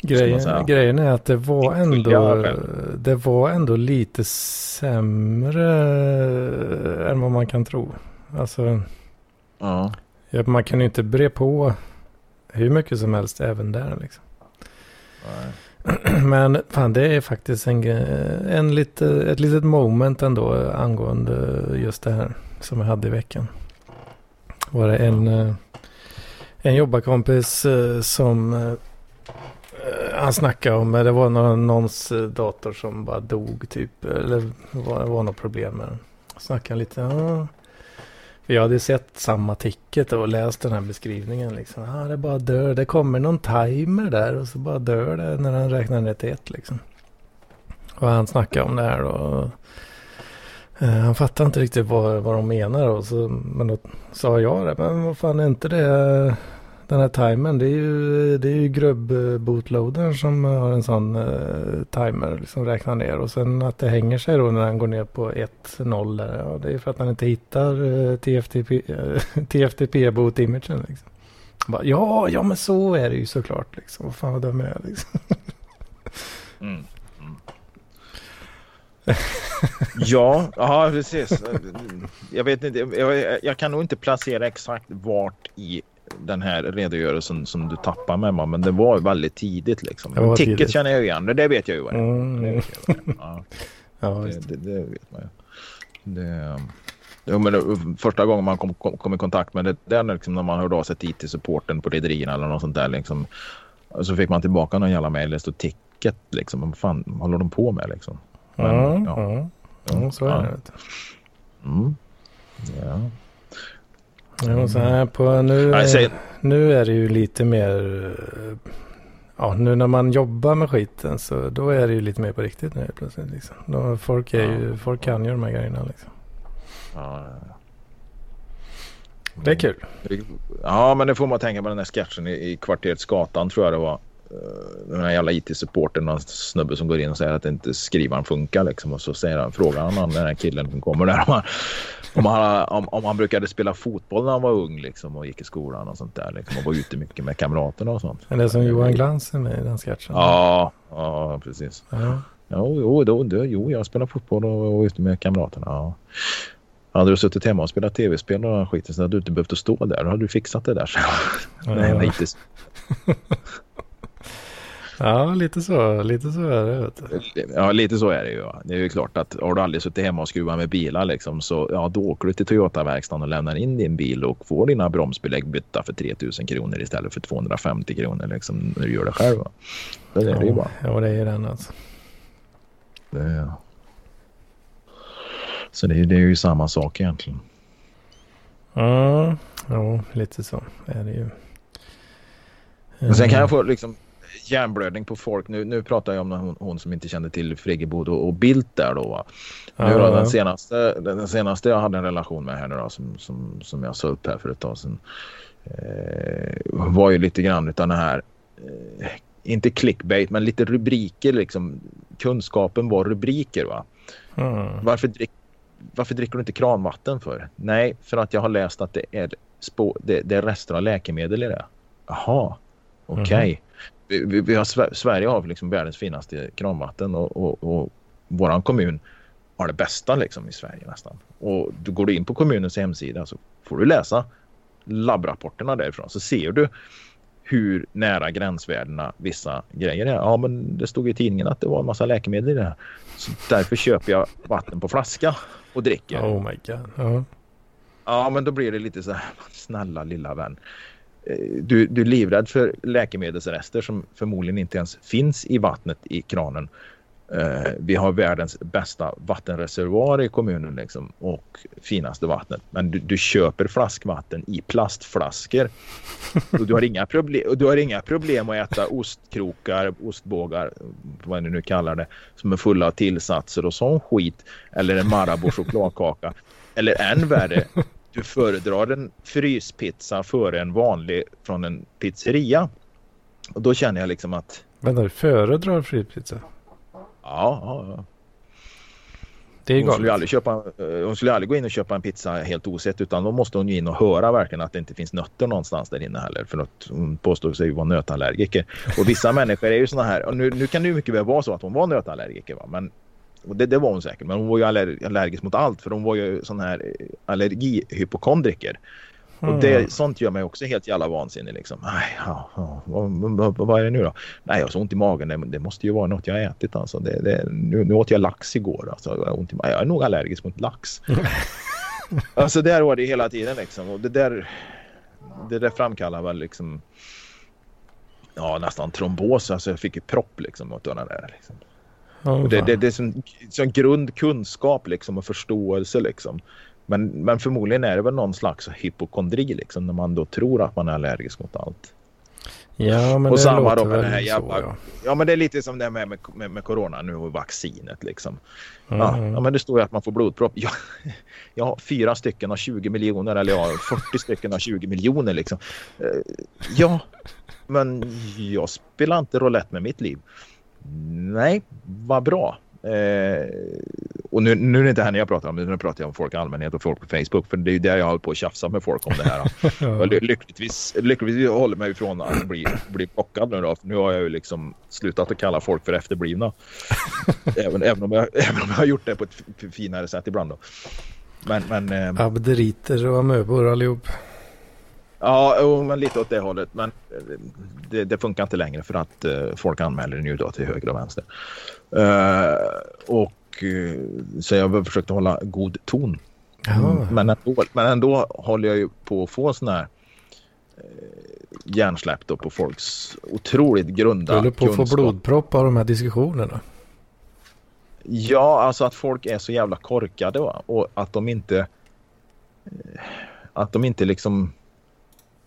Grejen, grejen är att det var ändå. Det var ändå lite sämre än vad man kan tro. Alltså. Ja. ja man kan ju inte bre på hur mycket som helst även där liksom. Nej. Men fan det är faktiskt en, en lite, ett litet moment ändå angående just det här som jag hade i veckan. Var det en, eh, en jobbarkompis eh, som eh, han snackade om, det var någon, någons dator som bara dog typ. Eller var, det var något problem med den. Snackade lite, ja, för jag hade sett samma ticket och läst den här beskrivningen. Liksom. Ah, det bara dör. Det kommer någon timer där och så bara dör det när den räknar ner till ett. Liksom. Och han snackade om det här då. Eh, han fattade inte riktigt vad, vad de menar. Och så, men då sa jag det. Men vad fan är inte det den här timern, det är ju, det är ju grubb-bootloadern som har en sån uh, timer, liksom räknar ner. Och sen att det hänger sig då när den går ner på 1-0 där, ja, det är för att han inte hittar uh, TFTP, uh, TFTP-boot-imagen. Liksom. Bara, ja, ja men så är det ju såklart liksom. Vad fan vad dum jag är liksom. Mm. Mm. ja, ja, precis. Jag vet inte, jag, jag, kan nog inte placera exakt vart i den här redogörelsen som du tappar med mig. Men det var väldigt tidigt liksom. Ticket tidigt. känner jag igen. Det vet jag ju vad det är. Mm. Ja. ja det, det, det, vet man ju. Det, ja, men första gången man kom, kom, kom i kontakt med det där liksom, när man hörde av sig till IT-supporten på rederierna eller något sånt där. Liksom, så fick man tillbaka någon jävla mejl. Det stod ticket liksom. Vad fan håller de på med liksom? Men, mm, ja. Mm. ja. så är det. Mm. Ja. Ja, så här på, nu, är, nu är det ju lite mer... Ja, nu när man jobbar med skiten så då är det ju lite mer på riktigt nu plötsligt. Liksom. Då, folk, är ju, folk kan ju de här grejerna liksom. Ja, Det är kul. Ja, men det får man tänka på den här sketchen i, i kvarteret Skatan tror jag det var. Eh, den här jävla IT-supporten, någon snubbe som går in och säger att inte skrivaren funkar liksom. Och så säger han, frågar han den här killen som kommer där om han, om han, om, om han brukade spela fotboll när han var ung liksom och gick i skolan och sånt där liksom. Och var ute mycket med kamraterna och sånt. Är det som Johan Glans är med i den sketchen? Ja, ja precis. Ja. Jo, jo, då, då, jo, jag spelar fotboll och var ute med kamraterna. Ja. Hade du suttit hemma och spelat tv-spel och skiten så hade du inte behövt att stå där. Då hade du fixat det där. Ja. Nej, nej, inte. Ja, lite så. Lite så är det. Ja, lite så är det ju. Det är ju klart att har du aldrig suttit hemma och skruvat med bilar liksom, så ja, då åker du till Toyota-verkstaden och lämnar in din bil och får dina bromsbelägg bytta för 3000 kronor istället för 250 kronor liksom, när du gör det själv. Va? Det är ja, det ju bara. Ja, det är den alltså. Det. Så det, det är ju samma sak egentligen. Ja, ja lite så är det ju. Men sen kan jag få liksom hjärnblödning på folk. Nu, nu pratar jag om hon, hon som inte kände till Friggebo och, och Bildt där då. Va? Nu då, den, senaste, den senaste jag hade en relation med henne då, som, som, som jag sa upp här för ett tag sedan. Eh, var ju lite grann utan det här eh, inte clickbait men lite rubriker liksom. Kunskapen var rubriker va. Mm. Varför, drick, varför dricker du inte kranvatten för? Nej, för att jag har läst att det är, spå, det, det är rester av läkemedel i det. Jaha, okej. Okay. Mm vi, vi har, Sverige har liksom världens finaste kranvatten och, och, och våran kommun har det bästa liksom i Sverige nästan. Och du går in på kommunens hemsida så får du läsa labbrapporterna därifrån så ser du hur nära gränsvärdena vissa grejer är. Ja, men det stod i tidningen att det var en massa läkemedel i det här. Så därför köper jag vatten på flaska och dricker. Oh my god. Uh -huh. Ja, men då blir det lite så här, snälla lilla vän. Eh, du, du är livrädd för läkemedelsrester som förmodligen inte ens finns i vattnet i kranen. Eh, vi har världens bästa vattenreservoar i kommunen liksom, och finaste vattnet. Men du, du köper flaskvatten i plastflaskor. Och du, har inga problem, du har inga problem att äta ostkrokar, ostbågar, vad ni nu kallar det, som är fulla av tillsatser och sån skit. Eller en Marabou chokladkaka. Eller än värre, du föredrar en fryspizza före en vanlig från en pizzeria. Och då känner jag liksom att... Vänta, du föredrar fryspizza? Ja. Det är hon, skulle aldrig köpa, eh, hon skulle aldrig gå in och köpa en pizza helt osett utan då måste hon ju in och höra verkligen att det inte finns nötter någonstans där inne heller. För att hon påstår sig vara nötallergiker. Och vissa människor är ju såna här, och nu, nu kan det ju mycket väl vara så att hon var nötallergiker va? men och det, det var hon säkert, men hon var ju aller, allergisk mot allt för hon var ju sån här eh, allergihypokondriker. Och det, Mm. sånt gör mig också helt jävla vansinnig. Liksom. Nej, ja, ja, vad, vad, vad är det nu då? Nej, jag har så ont i magen. Det, det måste ju vara något jag har ätit. Alltså. Det, det, nu, nu åt jag lax igår. Alltså. Jag, ont i, jag är nog allergisk mot lax. alltså där var det hela tiden. Liksom. Och det, där, det där framkallar väl liksom ja, nästan trombos. Alltså jag fick ju propp liksom, åt den där. Liksom. Och det, det, det är sån, sån grundkunskap liksom, och förståelse. Liksom. Men, men förmodligen är det väl någon slags hypokondri liksom, när man då tror att man är allergisk mot allt. ja, men och det samma låter då med väl det här så, ja. Ja men det är lite som det med, med, med, med corona nu och vaccinet liksom. Ja, Mm. ja men det står ju att man får blodpropp. Ja, jag har fyra stycken av 20 miljoner eller jag har 40 stycken av 20 miljoner liksom. Eh, Ja, men jag spelar inte roulette med mitt liv. Nej, vad bra. Eh, och nu, nu är det inte henne jag pratar om, nu pratar jag om folk i allmänhet och folk på Facebook. För det är ju där jag håller på att tjafsa med folk om det här. Ja. Lyckligtvis, lyckligtvis håller mig ifrån att bli, bli plockad nu då. För nu har jag ju liksom slutat att kalla folk för efterblivna. även, även, om jag, även om jag har gjort det på ett finare sätt ibland då. Men, men eh, Abderiter och amöbor allihop. Ja, men lite åt det hållet. Men eh, det, det funkar inte längre för att eh, folk anmäler ju då till höger och vänster. Eh, och så jag har försökt hålla god ton. Mm, Men, ändå, men ändå håller jag ju på att få sån här hjärnsläpp då på folks otroligt Du grunda håller på att få kunskap. blodpropp av de här diskussionerna. Ja, alltså att folk är så jävla korkade och att de inte att de inte liksom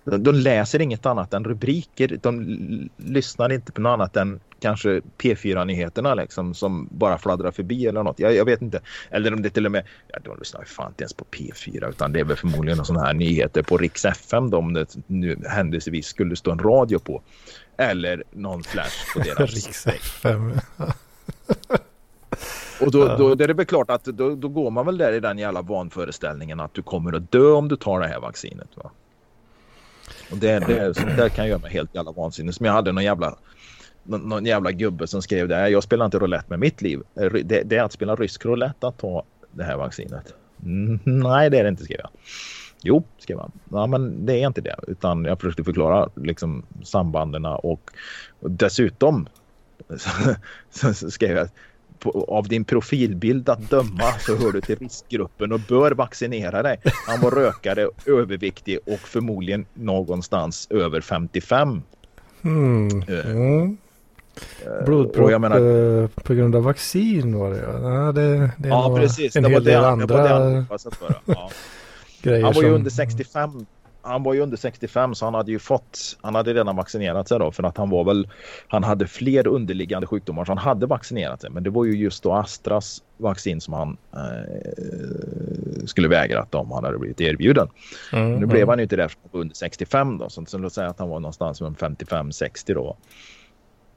de, läser inget annat än rubriker. De lyssnar inte på något annat än kanske P4-nyheterna liksom som bara fladdrar förbi eller något. Jag, jag vet inte. Eller om det till och med, ja, de lyssnar ju fan inte ens på P4 utan det är väl förmodligen sådana här nyheter på Rix FM då, om det nu händelsevis skulle stå en radio på. Eller någon flash på deras Riks FM. Och då, Ja. då är det väl klart att då, då går man väl där i den jävla vanföreställningen att du kommer att dö om du tar det här vaccinet. Va? Och det, det, sånt där kan göra mig helt jävla vansinnig. Som jag hade någon jävla, någon, någon jävla gubbe som skrev det här. Jag spelar inte roulette med mitt liv. Eh, det, det är att spela rysk roulette att ta det här vaccinet. Mm, nej, det är det inte skrev jag. Jo, skrev han. Ja, men det är inte det. Utan jag försökte förklara liksom, sambanden och, och dessutom så, så, så skrev jag på, av din profilbild att döma så hör du till riskgruppen och bör vaccinera dig. Han var rökare, överviktig och förmodligen någonstans över 55. Mm. Mm. Blodpropp menar- eh, på grund av vaccin var det ja. det, det är Ja, precis. en det var hel det, del det det andra hoppades på. Ja. grejer Han var ju som... under 65. Han var ju under 65 så han hade ju fått, han hade redan vaccinerat sig då för att han var väl, han hade fler underliggande sjukdomar så han hade vaccinerat sig. Men det var ju just då Astras vaccin som han eh, skulle vägrat om han hade blivit erbjuden. Mm, Nu mm. blev han ju inte det under 65 då. Så, så låt säga att han var någonstans med 55-60 då.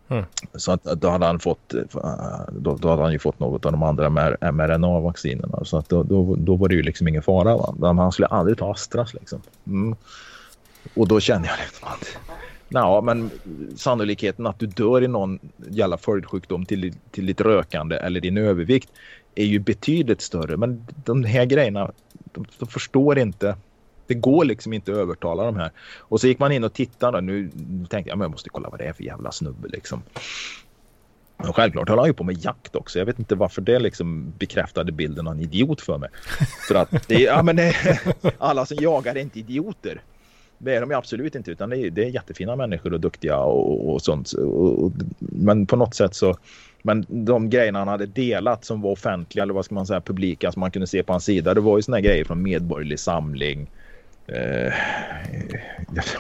Mm. Så att, att då hade han fått eh, eh, då, då hade han ju fått något av de andra mRNA-vaccinerna. Så att då, då, då var det ju liksom ingen fara. Va? Han skulle aldrig ta Astras liksom. Mm. Och då kände jag liksom att Ja, men sannolikheten att du dör i någon jävla följdsjukdom till, till ditt rökande eller din övervikt är ju betydligt större. Men de här grejerna, de, de förstår inte. Det går liksom inte att övertala de här. Och så gick man in och tittade. Nu tänkte jag men jag måste kolla vad det är för jävla snubbe liksom. Och självklart höll han ju på med jakt också. Jag vet inte varför det liksom bekräftade bilden av en idiot för mig. För att det, är- ja, men det, alla som jagar är inte idioter. Det är de absolut inte utan det är, det är jättefina människor och duktiga och, och sånt. Och, och, men på något sätt så Men de grejerna han hade delat som var offentliga eller vad ska man säga publika som man kunde se på hans sida. Det var ju såna grejer från Medborgerlig Samling.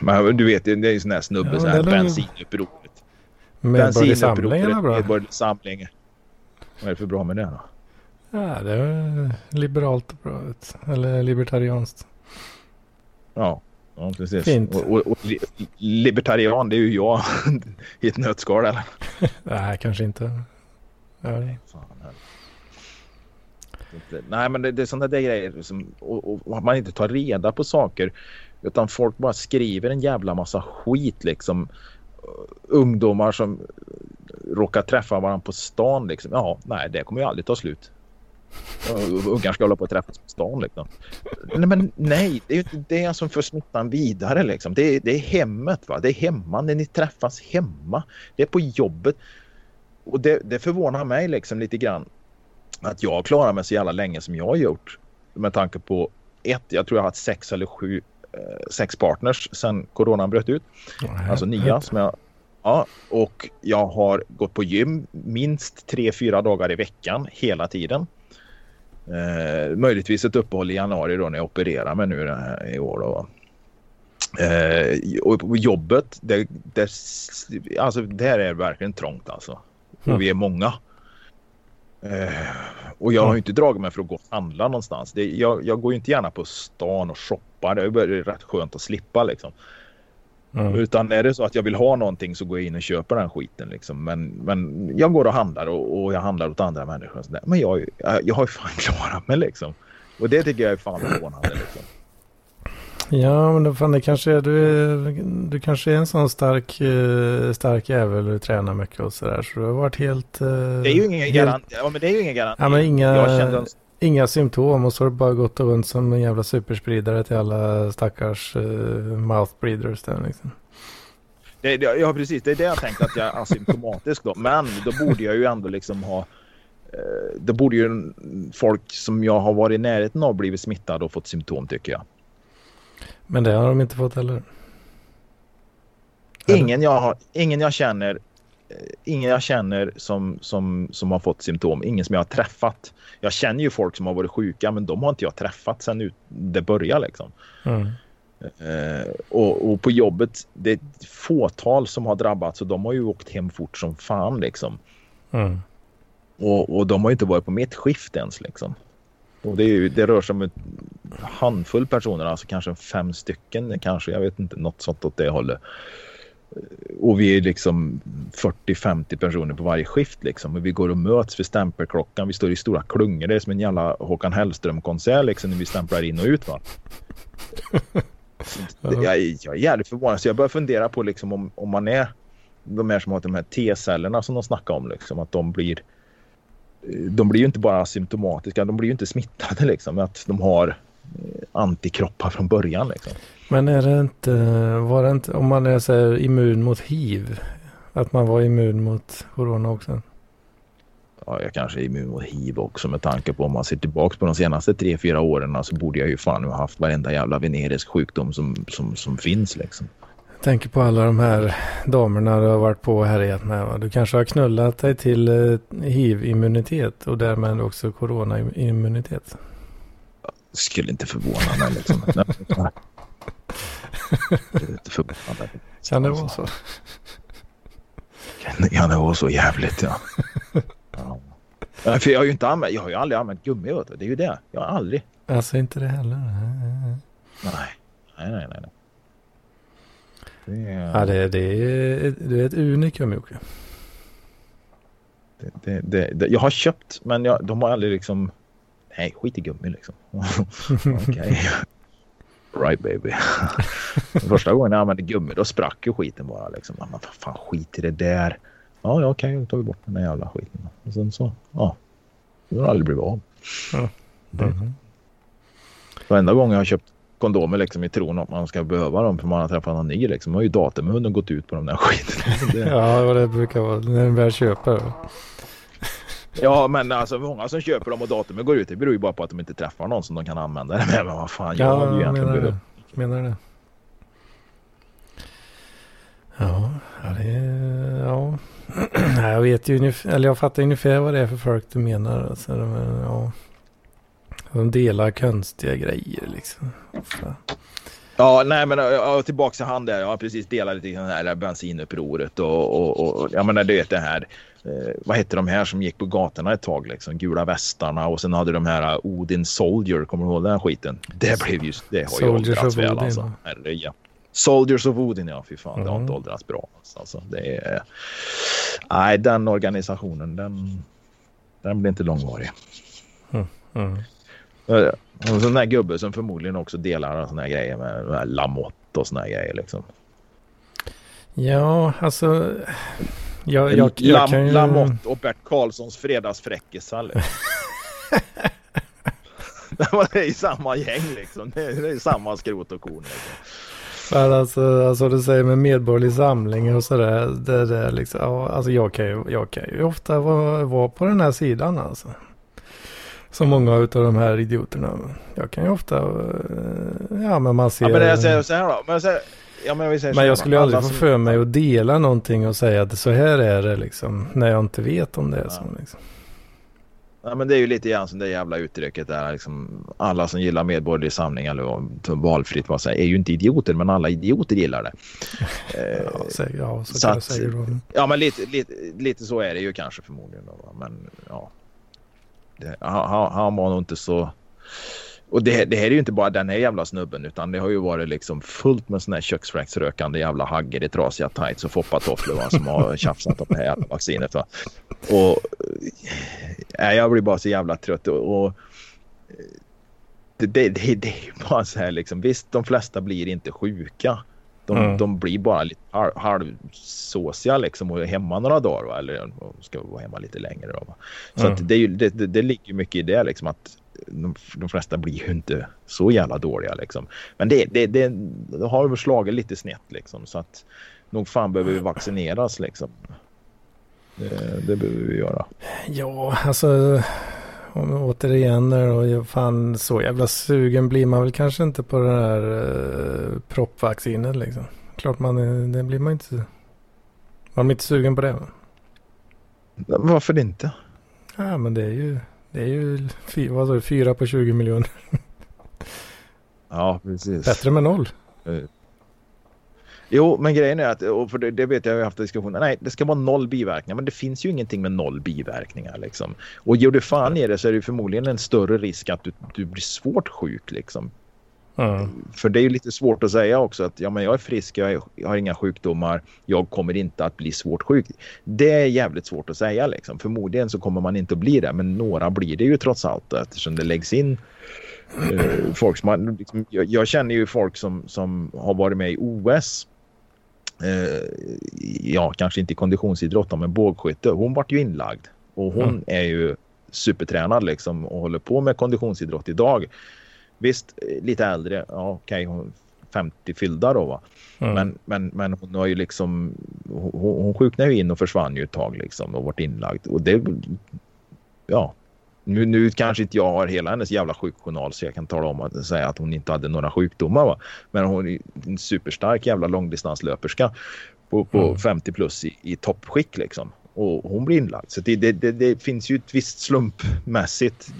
Men du vet, det är ju sån här snubbe, Ja, så här det bensinupproret. Medborgerlig samling är Bensinupproret, bra. Medborgerlig Samling. Vad är det för bra med det då? Ja, det är liberalt och bra. Eller libertarianskt. Ja, ja precis. Fint. Och, och, och li, libertarian, det är ju jag i ett nötskal eller? Nej, kanske inte. Ja, Fan, här. Inte- Nej men det, det är sådana där grejer som, och, och att man inte tar reda på saker utan folk bara skriver en jävla massa skit liksom. Ungdomar som råkar träffa varandra på stan liksom. Ja, nej det kommer ju aldrig ta slut. Ungar ska hålla på att träffas på stan liksom. Nej men nej, det är ju inte det som för smittan vidare liksom. Det är, det är hemmet va. Det är hemma när ni träffas hemma. Det är på jobbet. Och det, det förvånar mig liksom lite grann att jag klarar mig så jävla länge som jag har gjort. Med tanke på ett, jag tror jag har haft sex eller sju eh, sex partners sedan coronan bröt ut. Nej, Alltså nya som jag Ja, och jag har gått på gym minst tre, fyra dagar i veckan hela tiden. Eh, möjligtvis ett uppehåll i januari då när jag opererar mig nu det här i år. Då. Eh, och jobbet, det, det, alltså, där är det verkligen trångt alltså. Och vi är många. Eh, och jag har ju inte dragit mig för att gå och handla någonstans. Det, jag, jag går ju inte gärna på stan och shoppar. Det är rätt skönt att slippa liksom. Mm. Utan är det så att jag vill ha någonting så går jag in och köper den skiten. Liksom. Men, men jag går och handlar och, och jag handlar åt andra människor. Men jag, jag, jag har ju fan klarat mig liksom. Och det tycker jag är fan förvånande. Liksom. Ja, men fan det kanske är, du, du kanske är en sån stark, eh, stark jävel du tränar mycket och sådär. Så du har varit helt... eh, Det är ju ingen helt- garanti. Ja, men det är ju ingen garanti. Ja, men inga, inga symptom och så har du bara gått runt som en jävla superspridare till alla stackars uh, mouthbreeders där liksom. det, det, ja precis, det är det jag tänkte att jag är asymptomatisk då. Men då borde jag ju ändå liksom ha eh, då borde ju folk som jag har varit i närheten av blivit smittade och fått symptom tycker jag. Men det har de inte fått heller. Eller? Ingen jag, har, ingen jag känner eh, Ingen jag känner som, som, som har fått symptom. Ingen som jag har träffat. Jag känner ju folk som har varit sjuka men de har inte jag träffat sedan ut- det började. Liksom. Mm. Eh, och, och på jobbet, det är ett fåtal som har drabbats och de har ju åkt hem fort som fan. Liksom. Mm. Och, och de har ju inte varit på mitt skift ens. Liksom. Och det, är det rör sig om en handfull personer, alltså kanske fem stycken, kanske, jag vet inte, något sånt åt det hållet. Och vi är liksom 40-50 personer på varje skift liksom. Och vi går och möts vid stämpelklockan. Vi står i stora klungor. Det är som en jävla Håkan Hellström-konsert liksom när vi stämplar in och ut va. Det, jag, jag är jävligt förvånad. Så jag börjar fundera på liksom om, om man är de här som har de här T-cellerna som de snackar om liksom. Att de blir de blir ju inte bara asymptomatiska, de blir ju inte smittade liksom. Att de har eh, antikroppar från början liksom. Men är det inte, var det inte, om man är så här immun mot hiv, att man var immun mot corona också? Ja, jag kanske är immun mot hiv också med tanke på om man ser tillbaka på de senaste tre fyra åren så borde jag ju fan ha haft varenda jävla venerisk sjukdom som, som, som finns liksom. Jag tänker på alla de här damerna du har varit på och härjat med. Va? Du kanske har knullat dig till eh, hiv-immunitet och därmed också corona-immunitet. Skulle inte förvåna mig liksom. Inte förvånande. Kan det vara så? Kan, kan det vara så jävligt ja. ja. För jag har ju inte använt, jag har ju aldrig använt gummi. Det är ju det. Jag har aldrig. Alltså inte det heller. Nej. Nej, nej, nej. Det är, Ja, det, det, är, det är ett unikum Jocke. det, det, det, det, jag har köpt men jag, de har aldrig liksom Nej, skit i gummi liksom. Okej. Right baby. Första gången jag använde gummi då sprack ju skiten bara liksom. Men vad fan skit i det där. Ja, ja okej, då tar vi bort den där jävla skiten. Och sen så, ja. Det har aldrig blivit av. Mhm. Varenda gång jag har köpt kondomer liksom i tron att man ska behöva dem för man har träffat någon ny liksom. Har ju datumhunden gått ut på de där skiten. Det- Ja, det brukar vara när den väl köper. Ja, men alltså många som köper dem och datumet går ut. Det beror ju bara på att de inte träffar någon som de kan använda det med. Men vad fan, jag Ja, hade ju egentligen menar behövt. det. Menar det. Ja, det är, ja. Jag vet ju eller jag fattar ungefär vad det är för folk du menar. Alltså, ja, de delar konstiga grejer liksom. Så. Ja, nej men ja, tillbaka till han där. Har precis delat lite det här bensinupproret och, och, och jag menar du vet det här. Eh, vad hette de här som gick på gatorna ett tag liksom? Gula västarna och sen hade de här uh, Odin Soldier. Kommer du ihåg den skiten? Det blev ju, det har ju Soldiers åldrats of väl alltså. ja. Herre, Soldiers of Odin ja, fy fan det har Mm. inte åldrats bra. Alltså, det är, nej, den organisationen den, den blir inte långvarig. Mm. Eh, Och en sån där gubbe som förmodligen också delar såna här grejer med, med Lamotte och såna här grejer liksom. Ja, alltså. Jag, jag, jag, Lam, kan ju... Lamotte och Bert Karlssons fredagsfräckisar. Liksom. det var det i samma gäng liksom. Det är, det är samma skrot och korn. Liksom. Alltså, alltså du säger med medborgerlig samling och sådär. Det, det liksom, ja, alltså jag kan ju, jag kan ju ofta vara, vara på den här sidan alltså. Som många av de här idioterna. Jag kan ju ofta, eh, ja men man ser. Ja, men jag säger så här då. Men jag, säger, ja, men säger så men jag skulle ju aldrig få för mig att dela någonting och säga att så här är det liksom. När jag inte vet om det är så. Ja. Liksom. Ja, men det är ju lite grann som det jävla uttrycket där. Liksom, alla som gillar medborgerlig samling eller valfritt vad säger är ju inte idioter men alla idioter gillar det. Eh, Ja, säkert, ja, så, så jag att- säga då. Ja, men lite, lite, lite så är det ju kanske förmodligen. Då, men ja. Det, han, han- var nog inte så... Och det, det här är ju inte bara den här jävla snubben utan det har ju varit liksom fullt med såna här köksfläktsrökande jävla haggor i trasiga tights och foppatofflor som har tjafsat om det här jävla vaccinet. Va. Och äh, jag blir bara så jävla trött och, och det, det, det, det är bara så här liksom. Visst, de flesta blir inte sjuka. De, Mm. de blir bara lite halv, halvsåsiga liksom och är hemma några dagar va? eller ska vara hemma lite längre. Då, va? Så Mm. att det, är ju, det, det, det ligger ju mycket i det liksom att de, de flesta blir ju inte så jävla dåliga liksom. Men det, det, det, det har ju slagit lite snett liksom så att nog fan behöver vi vaccineras liksom. Det, det behöver vi göra. Ja, alltså om, återigen jag fan så jävla sugen blir man väl kanske inte på det här uh, proppvaccinet liksom. Klart man är, det blir man inte. Man blir inte sugen på det. Va? Varför inte? Ja, men det är ju, det är ju fy, vad sa du, fyra på 20 miljoner. Ja, precis. Bättre med noll. Jo, men grejen är att, och för det, det vet jag, jag har haft diskussioner, nej det ska vara noll biverkningar. Men det finns ju ingenting med noll biverkningar liksom. Och gör du fan i det så är det ju förmodligen en större risk att du, du blir svårt sjuk liksom. Mm. För det är ju lite svårt att säga också att ja, men jag är frisk, jag, är, jag har inga sjukdomar, jag kommer inte att bli svårt sjuk. Det är jävligt svårt att säga liksom. Förmodligen så kommer man inte att bli det, men några blir det ju trots allt eftersom det läggs in eh, folk som har, liksom, jag, jag känner ju folk som, som har varit med i OS. Eh, ja, kanske inte i konditionsidrott men bågskytte. Hon vart ju inlagd och hon Mm. är ju supertränad liksom och håller på med konditionsidrott idag. Visst, eh, lite äldre. Ja, okej, hon 50 fyllda då va. Mm. Men, men, men hon har ju liksom hon, hon sjuknade ju in och försvann ju ett tag liksom och varit inlagd. Och det, ja. Nu, nu kanske inte jag har hela hennes jävla sjukjournal så jag kan tala om att säga att hon inte hade några sjukdomar va. Men hon är en superstark jävla långdistanslöperska på, på Mm. 50 plus i, i toppskick liksom. Och hon blir inlagd. Så det, det, det, det finns ju ett visst slumpmässigt.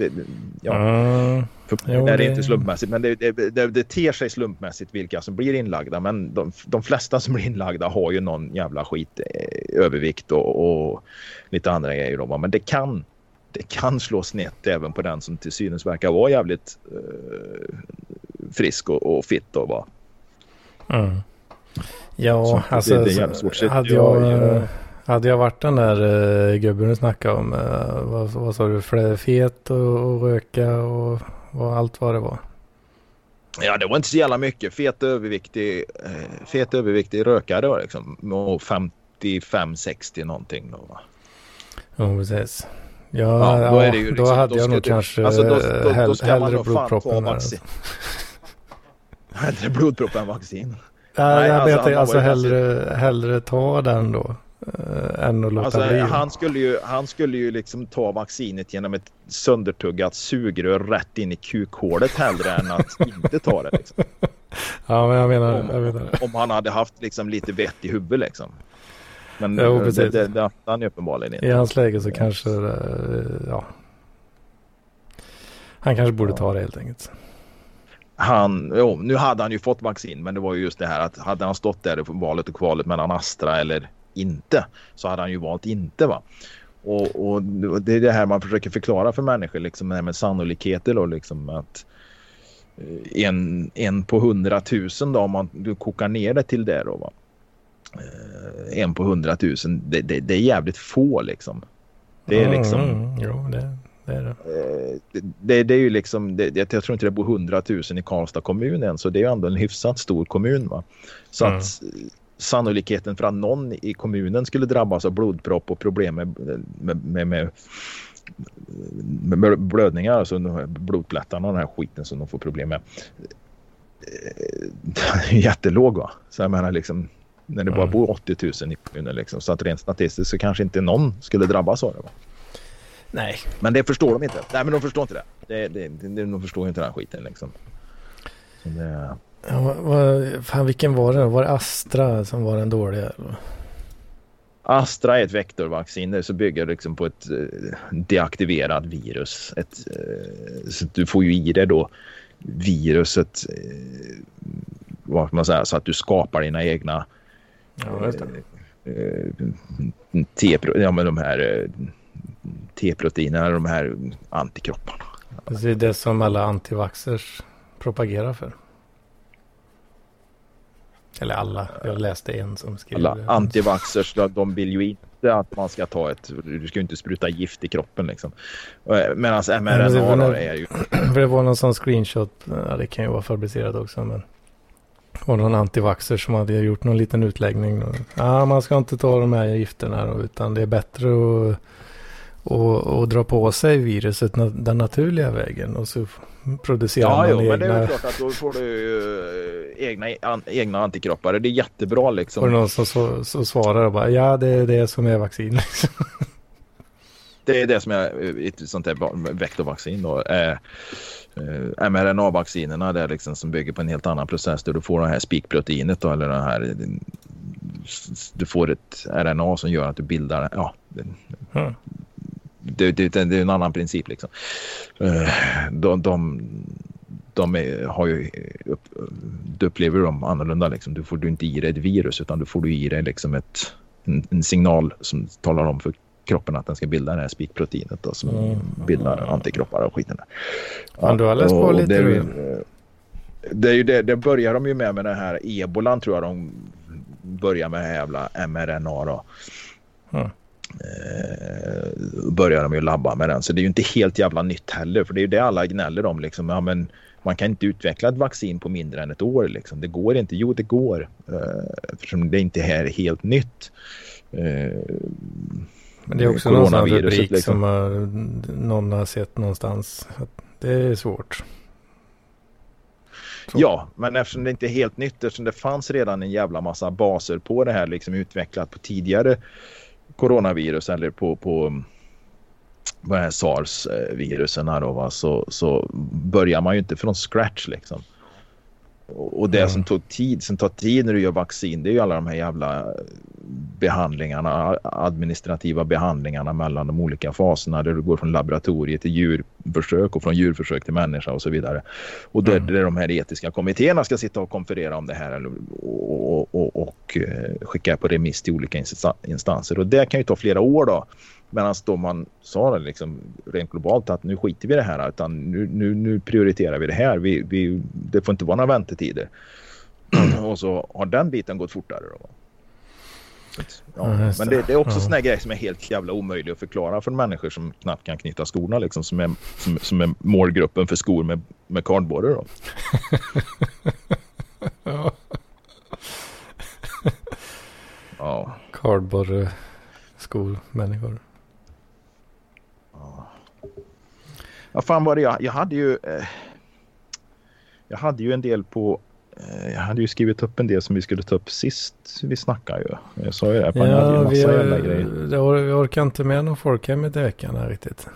Ja. Mm. För Jo, det är inte slumpmässigt, men det, det, det, det ter sig slumpmässigt vilka som blir inlagda. Men de, de flesta som blir inlagda har ju någon jävla skit, eh, övervikt och, och lite andra grejer. Då, men det kan, det kan slå snett även på den som till synes verkar vara jävligt eh, frisk och, och fit. Då, va. Mm. Ja, Så det- alltså det är jävligt svårt. Så hade, jag- jag, eh, hade jag varit den där uh, gubben du snackade om, eh, vad, vad sa du, fet och, och röka och, och allt vad det var. Ja, det var inte så jävla mycket. Fet överviktig, eh, fet överviktig rökare då, liksom. Och 55-60 någonting. Då, va. Jo, precis. Ja, Ja, då är det ju då liksom- hade då jag ska nog du- kanske alltså då- då- då hell, ska man hellre nog fan ta blodproppen. vaccin. Alltså. Hellre blodpropp än vaccin. Nej, Nej, jag alltså, vet alltså ganska- hellre, hellre ta den då. eh, än att låta Alltså, bli. han, skulle ju, han skulle ju liksom ta vaccinet genom ett söndertuggat sugrör rätt in i kukhålet hellre än att inte ta det. Liksom. Ja, men jag menar, Om, jag menar. om han hade haft liksom lite vett i huvudet liksom. Men Jo, det, precis. det, det öppnade han ju uppenbarligen inte. I hans läge så kanske, eh, ja. Han kanske borde ta det helt enkelt. Han, jo, nu hade han ju fått vaccin men det var ju just det här att hade han stått där i valet och kvalet mellan Astra eller inte så hade han ju valt inte va. Och, och det är det här man försöker förklara för människor liksom det här med sannolikheter då liksom att eh, en, en på hundratusen då om man du kokar ner det till det då va. Eh, En på hundratusen det, det, det är jävligt få liksom. Det är liksom Mm, jo, det, det är det. Eh, det, det, är ju liksom, jag tror inte det bor 100 000 i Karlstad kommun än, så det är ju ändå en hyfsat stor kommun. Va? Så Mm. att eh, sannolikheten för att någon i kommunen skulle drabbas av blodpropp och problem med, med, med, med, med blödningar, alltså blodplättarna och den här skiten som de får problem med. jättelåg va? Så jag menar liksom, när det bara bor 80 000 i kommunen liksom, så att rent statistiskt så kanske inte någon skulle drabbas av det. Va? Nej, Men det förstår de inte. Nej, men de förstår inte det. det, det, det de förstår inte den skiten liksom. Så det, ja, vad, fan vilken var det då? Var det Astra som var den dåliga? Astra är ett vektorvaccin så bygger liksom på ett eh, deaktiverat virus. Ett, eh, så du får ju i dig då viruset eh, vad man säga, så att du skapar dina egna Ja, det. eh, T, ja, men de här eh, T-proteinerna, de här antikropparna. Det är det som alla antivaxxers propagerar för. Eller alla. Jag läste en som skrev Alla det. antivaxxers, de- vill ju inte att man ska ta ett... Du ska ju inte spruta gift i kroppen liksom. Medan men mRNA det då nog- är ju... För det var någon sån screenshot. Ja, det kan ju vara fabricerat också. Men det var någon antivaxxer som hade gjort någon liten utläggning. Och, Ja, man ska inte ta de här gifterna då, utan det är bättre att och, och dra på sig viruset den naturliga vägen. Och så producerar Ja, man jo, men egna. det är ju klart att då får du eh, egna, an, egna antikroppar. Det är jättebra Och liksom. någon som så, så svarar och bara ja det är det som är vaccin. Liksom. Det är det som är eh, ett sånt här va- vektorvaccin då. Eh, eh, mRNA-vaccinerna det är liksom som bygger på en helt annan process där du får det här spikproteinet då eller det här du får ett RNA som gör att du bildar ja, det, Mm. det, det, det är en annan princip liksom. Eh, De, de, de är, har ju upp, du upplever dem annorlunda liksom. Du får du inte i dig ett virus utan du får du i dig liksom ett, en, en signal som talar om för kroppen att den ska bilda det här spikproteinet då, som Mm. bildar antikroppar och skiten. där. Fan, du har läst på lite, Det, ju- det, är ju det, det börjar de ju med med den här ebolan tror jag de börjar med jävla mRNA då. Mm. Eh, börjar de ju labba med den. Så det är ju inte helt jävla nytt heller. För det är ju det alla gnäller om. Liksom. Ja, men man kan inte utveckla ett vaccin på mindre än ett år. Liksom. Det går inte. Jo, det går. Eh, eftersom det inte är helt nytt. Eh, Men det är också någon sån rubrik liksom. som har, någon har sett någonstans. Det är svårt. Så. Ja, men eftersom det inte är helt nytt, eftersom det fanns redan en jävla massa baser på det här liksom utvecklat på tidigare coronavirus eller på, på är sars-virusen då, va? Så, så börjar man ju inte från scratch liksom. Och det Mm. som tog tid, som tar tid när du gör vaccin, det är ju alla de här jävla behandlingarna, administrativa behandlingarna mellan de olika faserna där du går från laboratoriet till djurförsök och från djurförsök till människa och så vidare. Och där, Mm. där de här etiska kommittéerna ska sitta och konferera om det här eller, och, och, och, och eh, skicka på remiss till olika insta- instanser. Och det kan ju ta flera år då. Medan då man sa det liksom rent globalt att nu skiter vi i det här utan nu, nu, nu prioriterar vi det här. Vi, vi, det får inte vara några väntetider. och så har den biten gått fortare. Då. Ja, men det. det, är också Ja. såna grejer som är helt jävla omöjliga att förklara för människor som knappt kan knyta skorna liksom, som är, som, som är målgruppen för skor med, med cardboarder då. Ja. Ja. Cardboard eh, skolmänniskor. Vad fan var det jag, jag hade ju eh, jag hade ju en del på eh, jag hade ju skrivit upp en del som vi skulle ta upp sist vi snackade ju. Jag sa ju det. Fan, jag hade ju Ja, massa vi, jävla grejer. det or- vi orkar inte med någon folkhemmet i veckan här riktigt.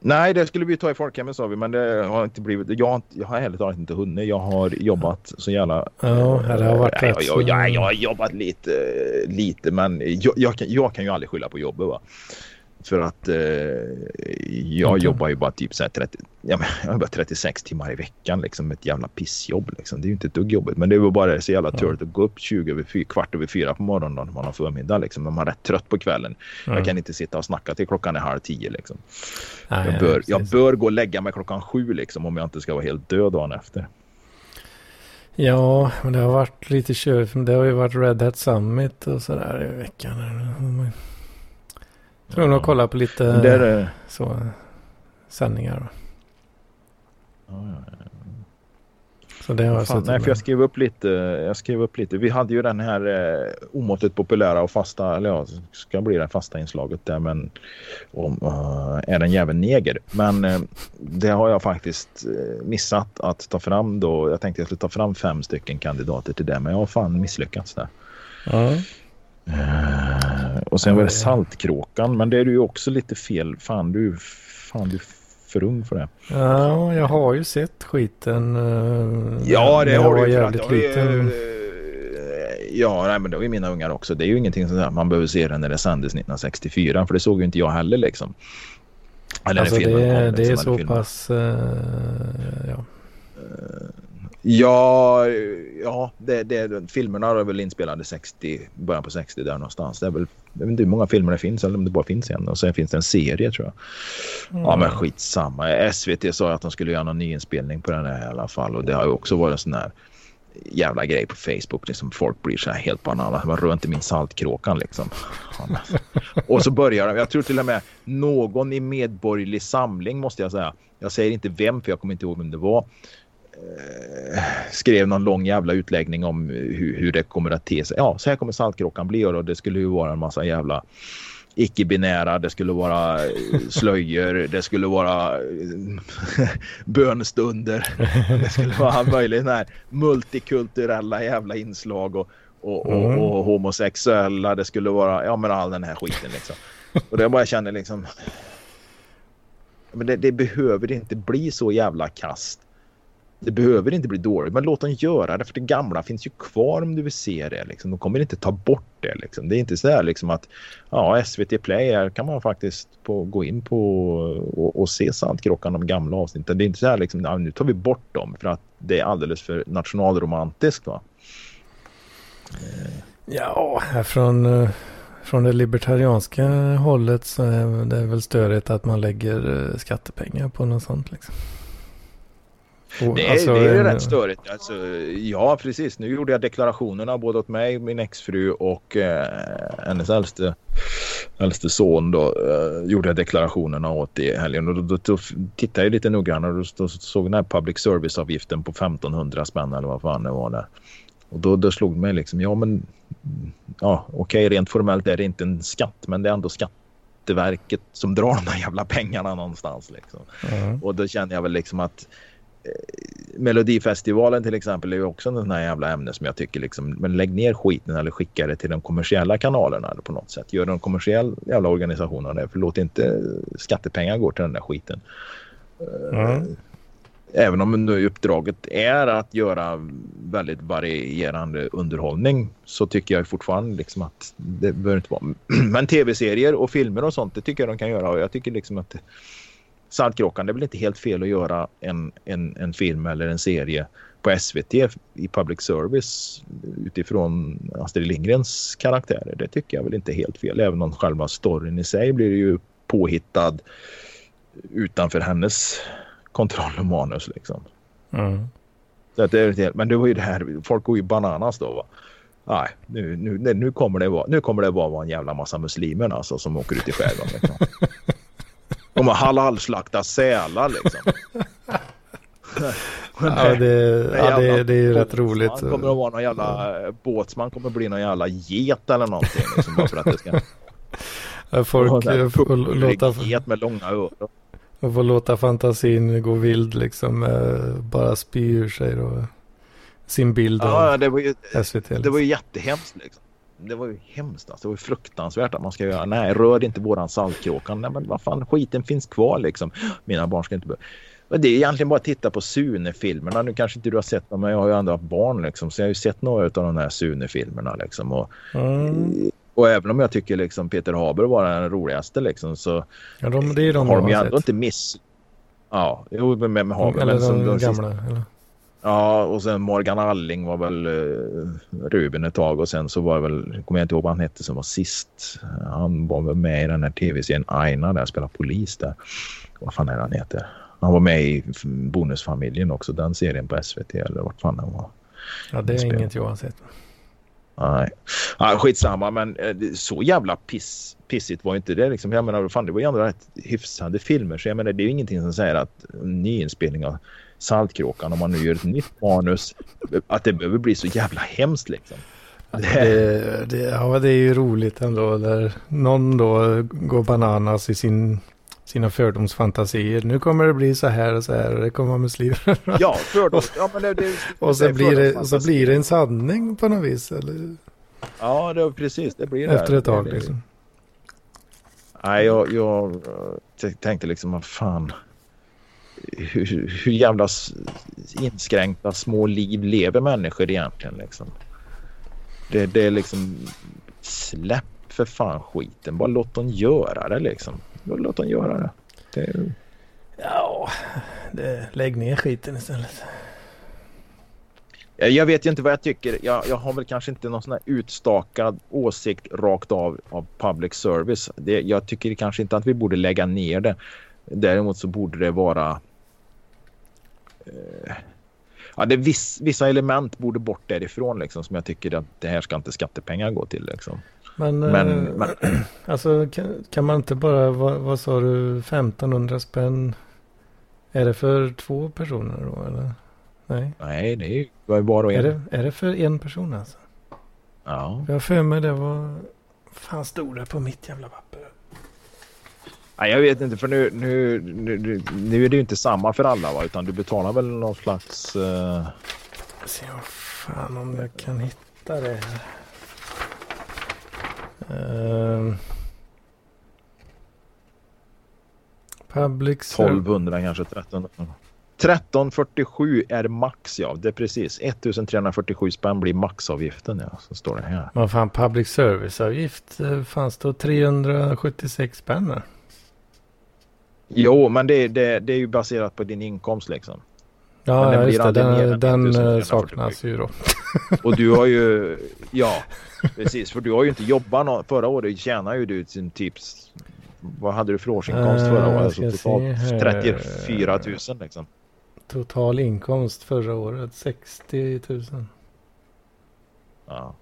Nej, det skulle vi ta i folkhemmet sa vi, men det har inte blivit. Jag har, inte, jag har ärligt talat inte hunnit. Jag har jobbat så jävla... Ja, det har varit jag, rätt jag, så- jag, jag har jobbat lite, lite men jag, jag, kan, jag kan ju aldrig skylla på jobbet va. För att eh, jag Okej. jobbar ju bara typ så här 30, ja, men, jag jobbar 36 timmar i veckan liksom. Ett jävla pissjobb liksom. Det är ju inte ett dugg jobbigt. Men det var bara så jävla törligt att gå upp 20 över 4, kvart över fyra på morgonen när man har förmiddag liksom. När man är rätt trött på kvällen. Mm. Jag kan inte sitta och snacka till klockan är halv tio liksom. Nej, Jag bör, jag bör gå och lägga mig klockan sju liksom om jag inte ska vara helt död dagen efter. Ja, men det har varit lite för Det har ju varit Red Hat Summit och sådär i veckan. Tvungen att kolla på lite det är, eh, så, sändningar. ja, ja, ja. Så det har jag Fan, nej, för jag skrev upp lite. Jag skrev upp lite. Vi hade ju den här eh, omåttligt populära och fasta, eller ja, ska bli det fasta inslaget där, men om eh, är den jäveln neger. Men eh, det har jag faktiskt eh, missat att ta fram då. Jag tänkte jag skulle ta fram fem stycken kandidater till det, men jag har fan misslyckats där. Ja. Eh, och sen var det. Saltkråkan, men det är ju också lite fel. Fan, du, fan, du är för ung för det. ja, jag har ju sett skiten. eh, Ja, det har var du ju. för att jävligt ju, liten. eh, Ja, nej, men det har ju mina ungar också. Det är ju ingenting där man behöver se det när det sändes 1964. För det såg ju inte jag heller liksom. Eller Alltså det, kom, det är liksom, eller så pass... eh, ja. Ja, ja det, det, filmerna är väl inspelade 60, början på 60 där någonstans. Det är väl, jag vet inte hur många filmer det finns eller om det bara finns en. Och sen finns det en serie tror jag. Ja men skitsamma. SVT sa att de skulle göra någon nyinspelning på den här i alla fall. Och det har ju också varit en sån här jävla grej på Facebook. Liksom folk blir så här helt banala. Man rör inte min saltkråkan liksom. Och så börjar de. Jag tror till och med någon i Medborgerlig Samling måste jag säga. Jag säger inte vem för jag kommer inte ihåg vem det var. Eh, skrev någon lång jävla utläggning om hur, hur det kommer att te sig. Ja, så här kommer saltkråkan bli och det skulle ju vara en massa jävla icke-binära, det skulle vara eh, slöjor, det skulle vara eh, bönstunder. Det skulle vara möjligt här multikulturella jävla inslag och, och, och, Mm. och homosexuella. Det skulle vara, ja men all den här skiten liksom. Och det bara känner liksom. Men det, det behöver inte bli så jävla kast. Det behöver inte bli dåligt, men låt dem göra det för det gamla finns ju kvar om du vill se det. Liksom. De kommer inte ta bort det. Liksom. Det är inte så här liksom att ja, SVT Play här kan man faktiskt på, gå in på och, och se Saltkråkan, de gamla avsnitten. Det är inte så här liksom, ja, nu tar vi bort dem för att det är alldeles för nationalromantiskt. Va? Ja, här från, eh, från det libertarianska hållet så är det väl störigt att man lägger eh, skattepengar på något sånt liksom. Det är, alltså, det är ju en- rätt störigt. Alltså, ja, precis. Nu gjorde jag deklarationerna både åt mig, min exfru och eh, hennes äldste, äldste son. Då, eh, gjorde jag deklarationerna åt i helgen. Och då, då, då tittade jag lite noggrannare och då, såg den här public service-avgiften på 1500 spänn eller vad fan det var där. Och då, då slog det mig liksom, ja men ja okej rent formellt är det inte en skatt men det är ändå Skatteverket som drar de där jävla pengarna någonstans liksom. Ja. Och då känner jag väl liksom att Melodifestivalen till exempel är ju också en sån här jävla ämne som jag tycker liksom, men lägg ner skiten eller skicka det till de kommersiella kanalerna eller på något sätt. Gör de kommersiell jävla organisationerna det, för låt inte skattepengar gå till den där skiten. Ja. Även om nu uppdraget är att göra väldigt varierande underhållning så tycker jag fortfarande liksom att det behöver inte vara. Men tv-serier och filmer och sånt det tycker jag de kan göra och jag tycker liksom att Saltkråkan det är väl inte helt fel att göra en, en, en film eller en serie på SVT i public service utifrån Astrid Lindgrens karaktärer. Det tycker jag väl inte är helt fel även om själva storyn i sig blir ju påhittad utanför hennes kontroll och manus liksom. Mm. Så att det är helt, men det var ju det här, folk går ju bananas då va. Nej, nu, nu, nu kommer det vara, nu kommer det vara en jävla massa muslimer alltså som åker ut i skärgården liksom. De har halalslaktat sälar liksom. Ja, det, ja, det, det är ju rätt båtsman roligt. kommer att vara någon jävla eh, båtsman kommer att bli någon jävla get eller någonting liksom, bara för att det ska Folk en eh, får låta, get med långa öron. får låta fantasin gå vild liksom. eh, Bara spy ur sig då. Sin bild Ja, av det var ju, SVT. det var Liksom. ju jättehemskt liksom. Det var ju hemskt. Alltså. Det var fruktansvärt att man ska göra. Nej, rör inte våran saltkråka. Nej, men vad fan, skiten finns kvar liksom. Mina barn ska inte behöva. Det är egentligen bara att titta på Sune-filmerna. Nu kanske inte du har sett dem, men jag har ju ändå haft barn liksom. Så jag har ju sett några av de här Sune-filmerna liksom. Och, mm. och även om jag tycker liksom Peter Haber var den roligaste liksom så ja, de, de har de ju ändå inte miss... Ja, jo, med, med Haber. Eller men, de, de gamla, sista... eller? Ja, och sen Morgan Alling var väl uh, Ruben ett tag och sen så var det väl, kommer jag inte ihåg vad han hette som var sist. Han var väl med i den här tv-serien Aina där, spelade polis där. Vad fan är det han heter? Han var med i Bonusfamiljen också, den serien på SVT eller vart fan han var. Ja, det är inget jag har sett. Nej, ja, skitsamma men eh, så jävla piss, pissigt var inte det liksom. Jag menar, fan, det var ju ändå rätt hyfsade filmer så jag menar det är ju ingenting som säger att nyinspelning av Saltkråkan om man nu gör ett nytt manus att det behöver bli så jävla hemskt liksom. Det, det, ja, det är ju roligt ändå när någon då går bananas i sin, sina fördomsfantasier. Nu kommer det bli så här och så här och det kommer vara muslimer. Ja, fördoms. Ja, men det, det, och så, blir det, så blir det en sanning på något vis. Eller? Ja, det, precis. Det blir det. Efter ett tag liksom. Nej, jag, jag tänkte liksom, vad fan hur, hur jävla inskränkta små liv lever människor egentligen liksom. Det, det är liksom släpp för fan skiten. Bara låt dem göra det liksom. Låt dem göra det. det... Ja, det, lägg ner skiten istället. Jag vet ju inte vad jag tycker. Jag, jag har väl kanske inte någon sån här utstakad åsikt rakt av av public service. Det, jag tycker kanske inte att vi borde lägga ner det. Däremot så borde det vara Eh, ja, det viss, vissa element borde bort därifrån liksom, som jag tycker att det här ska inte skattepengar gå till. Liksom. Men, men, eh, men alltså kan, kan, man inte bara, vad, vad sa du, 1500 spänn? Är det för två personer då eller? Nej, Nej det är ju bara en. Är det, är det för en person alltså? Ja. Jag har för mig det var, fan stod det på mitt jävla papper? Nej, jag vet inte för nu, nu, nu, nu är det ju inte samma för alla va? Utan du betalar väl någon slags... Uh... Se vad fan om jag kan hitta det här. Uh... Public 1200 kanske 1300. 1347 är max ja, det är precis. 1347 spänn blir maxavgiften ja, så står det här. Vad fan, public service-avgift fanns då 376 spänn här. Jo, men det, det, det är ju baserat på din inkomst liksom. Ja, ja just det. Den, den eh, saknas ju då. Och du har ju, ja, precis. För du har ju inte jobbat någon, förra året tjänade ju du sin tips. Vad hade du för årsinkomst förra året? Alltså totalt 34 000 liksom. Total inkomst förra året 60 000. Ja.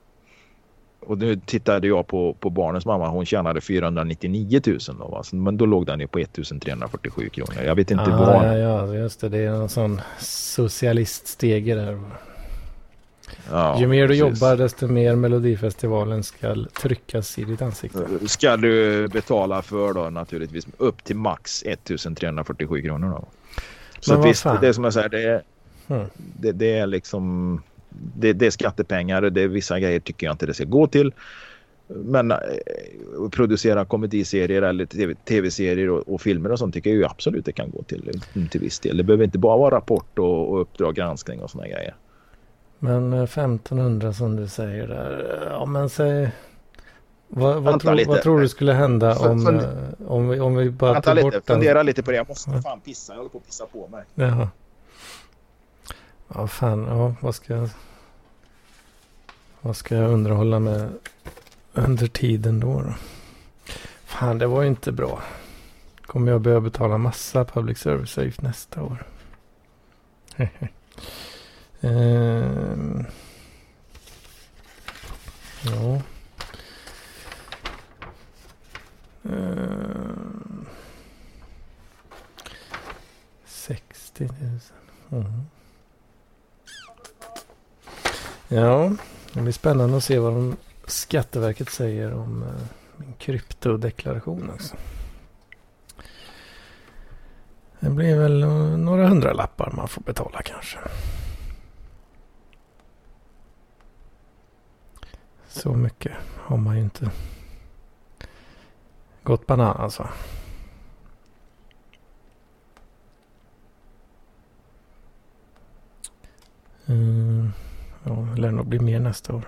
Och nu tittade jag på, på barnens mamma. Hon tjänade 499 000 då. Alltså, men då låg den ju på 1347 kronor. Jag vet inte ah, vad. Ja, ja, just det. Det är en sån socialiststege där. Ja, Ju mer du precis. jobbar desto mer Melodifestivalen ska tryckas i ditt ansikte. Ska du betala för då naturligtvis upp till max 1347 kronor då. Så visst, det är som jag säger, det är, hmm. det, det är liksom det, det, är skattepengar. Det är vissa grejer tycker jag inte det ska gå till. Men äh, producera komediserier eller tv-serier och, och, filmer och sånt tycker jag ju absolut det kan gå till till viss del. Det behöver inte bara vara rapport och, och uppdrag granskning och såna grejer. Men 1500 eh, som du säger där. Ja men säg. Vad, vad, tro, vad tror du skulle hända om, Fund, om, vi, om vi bara tog bort lite, Fundera lite på det. Jag måste fan pissa. Jag håller på att pissa på mig. Jaha. Ja, fan. Ja, vad ska jag... Vad ska jag underhålla med under tiden då? då? Fan, det var ju inte bra. Kommer jag behöva betala massa public service avgift nästa år? ehm. Ja. Ehm. 60 000. Mm. Ja, det blir spännande att se vad de Skatteverket säger om eh, min kryptodeklaration. Alltså. Det blir väl eh, några hundralappar man får betala kanske. Så mycket har man ju inte gått banan alltså. Mm, eh ja, det lär nog bli mer nästa år.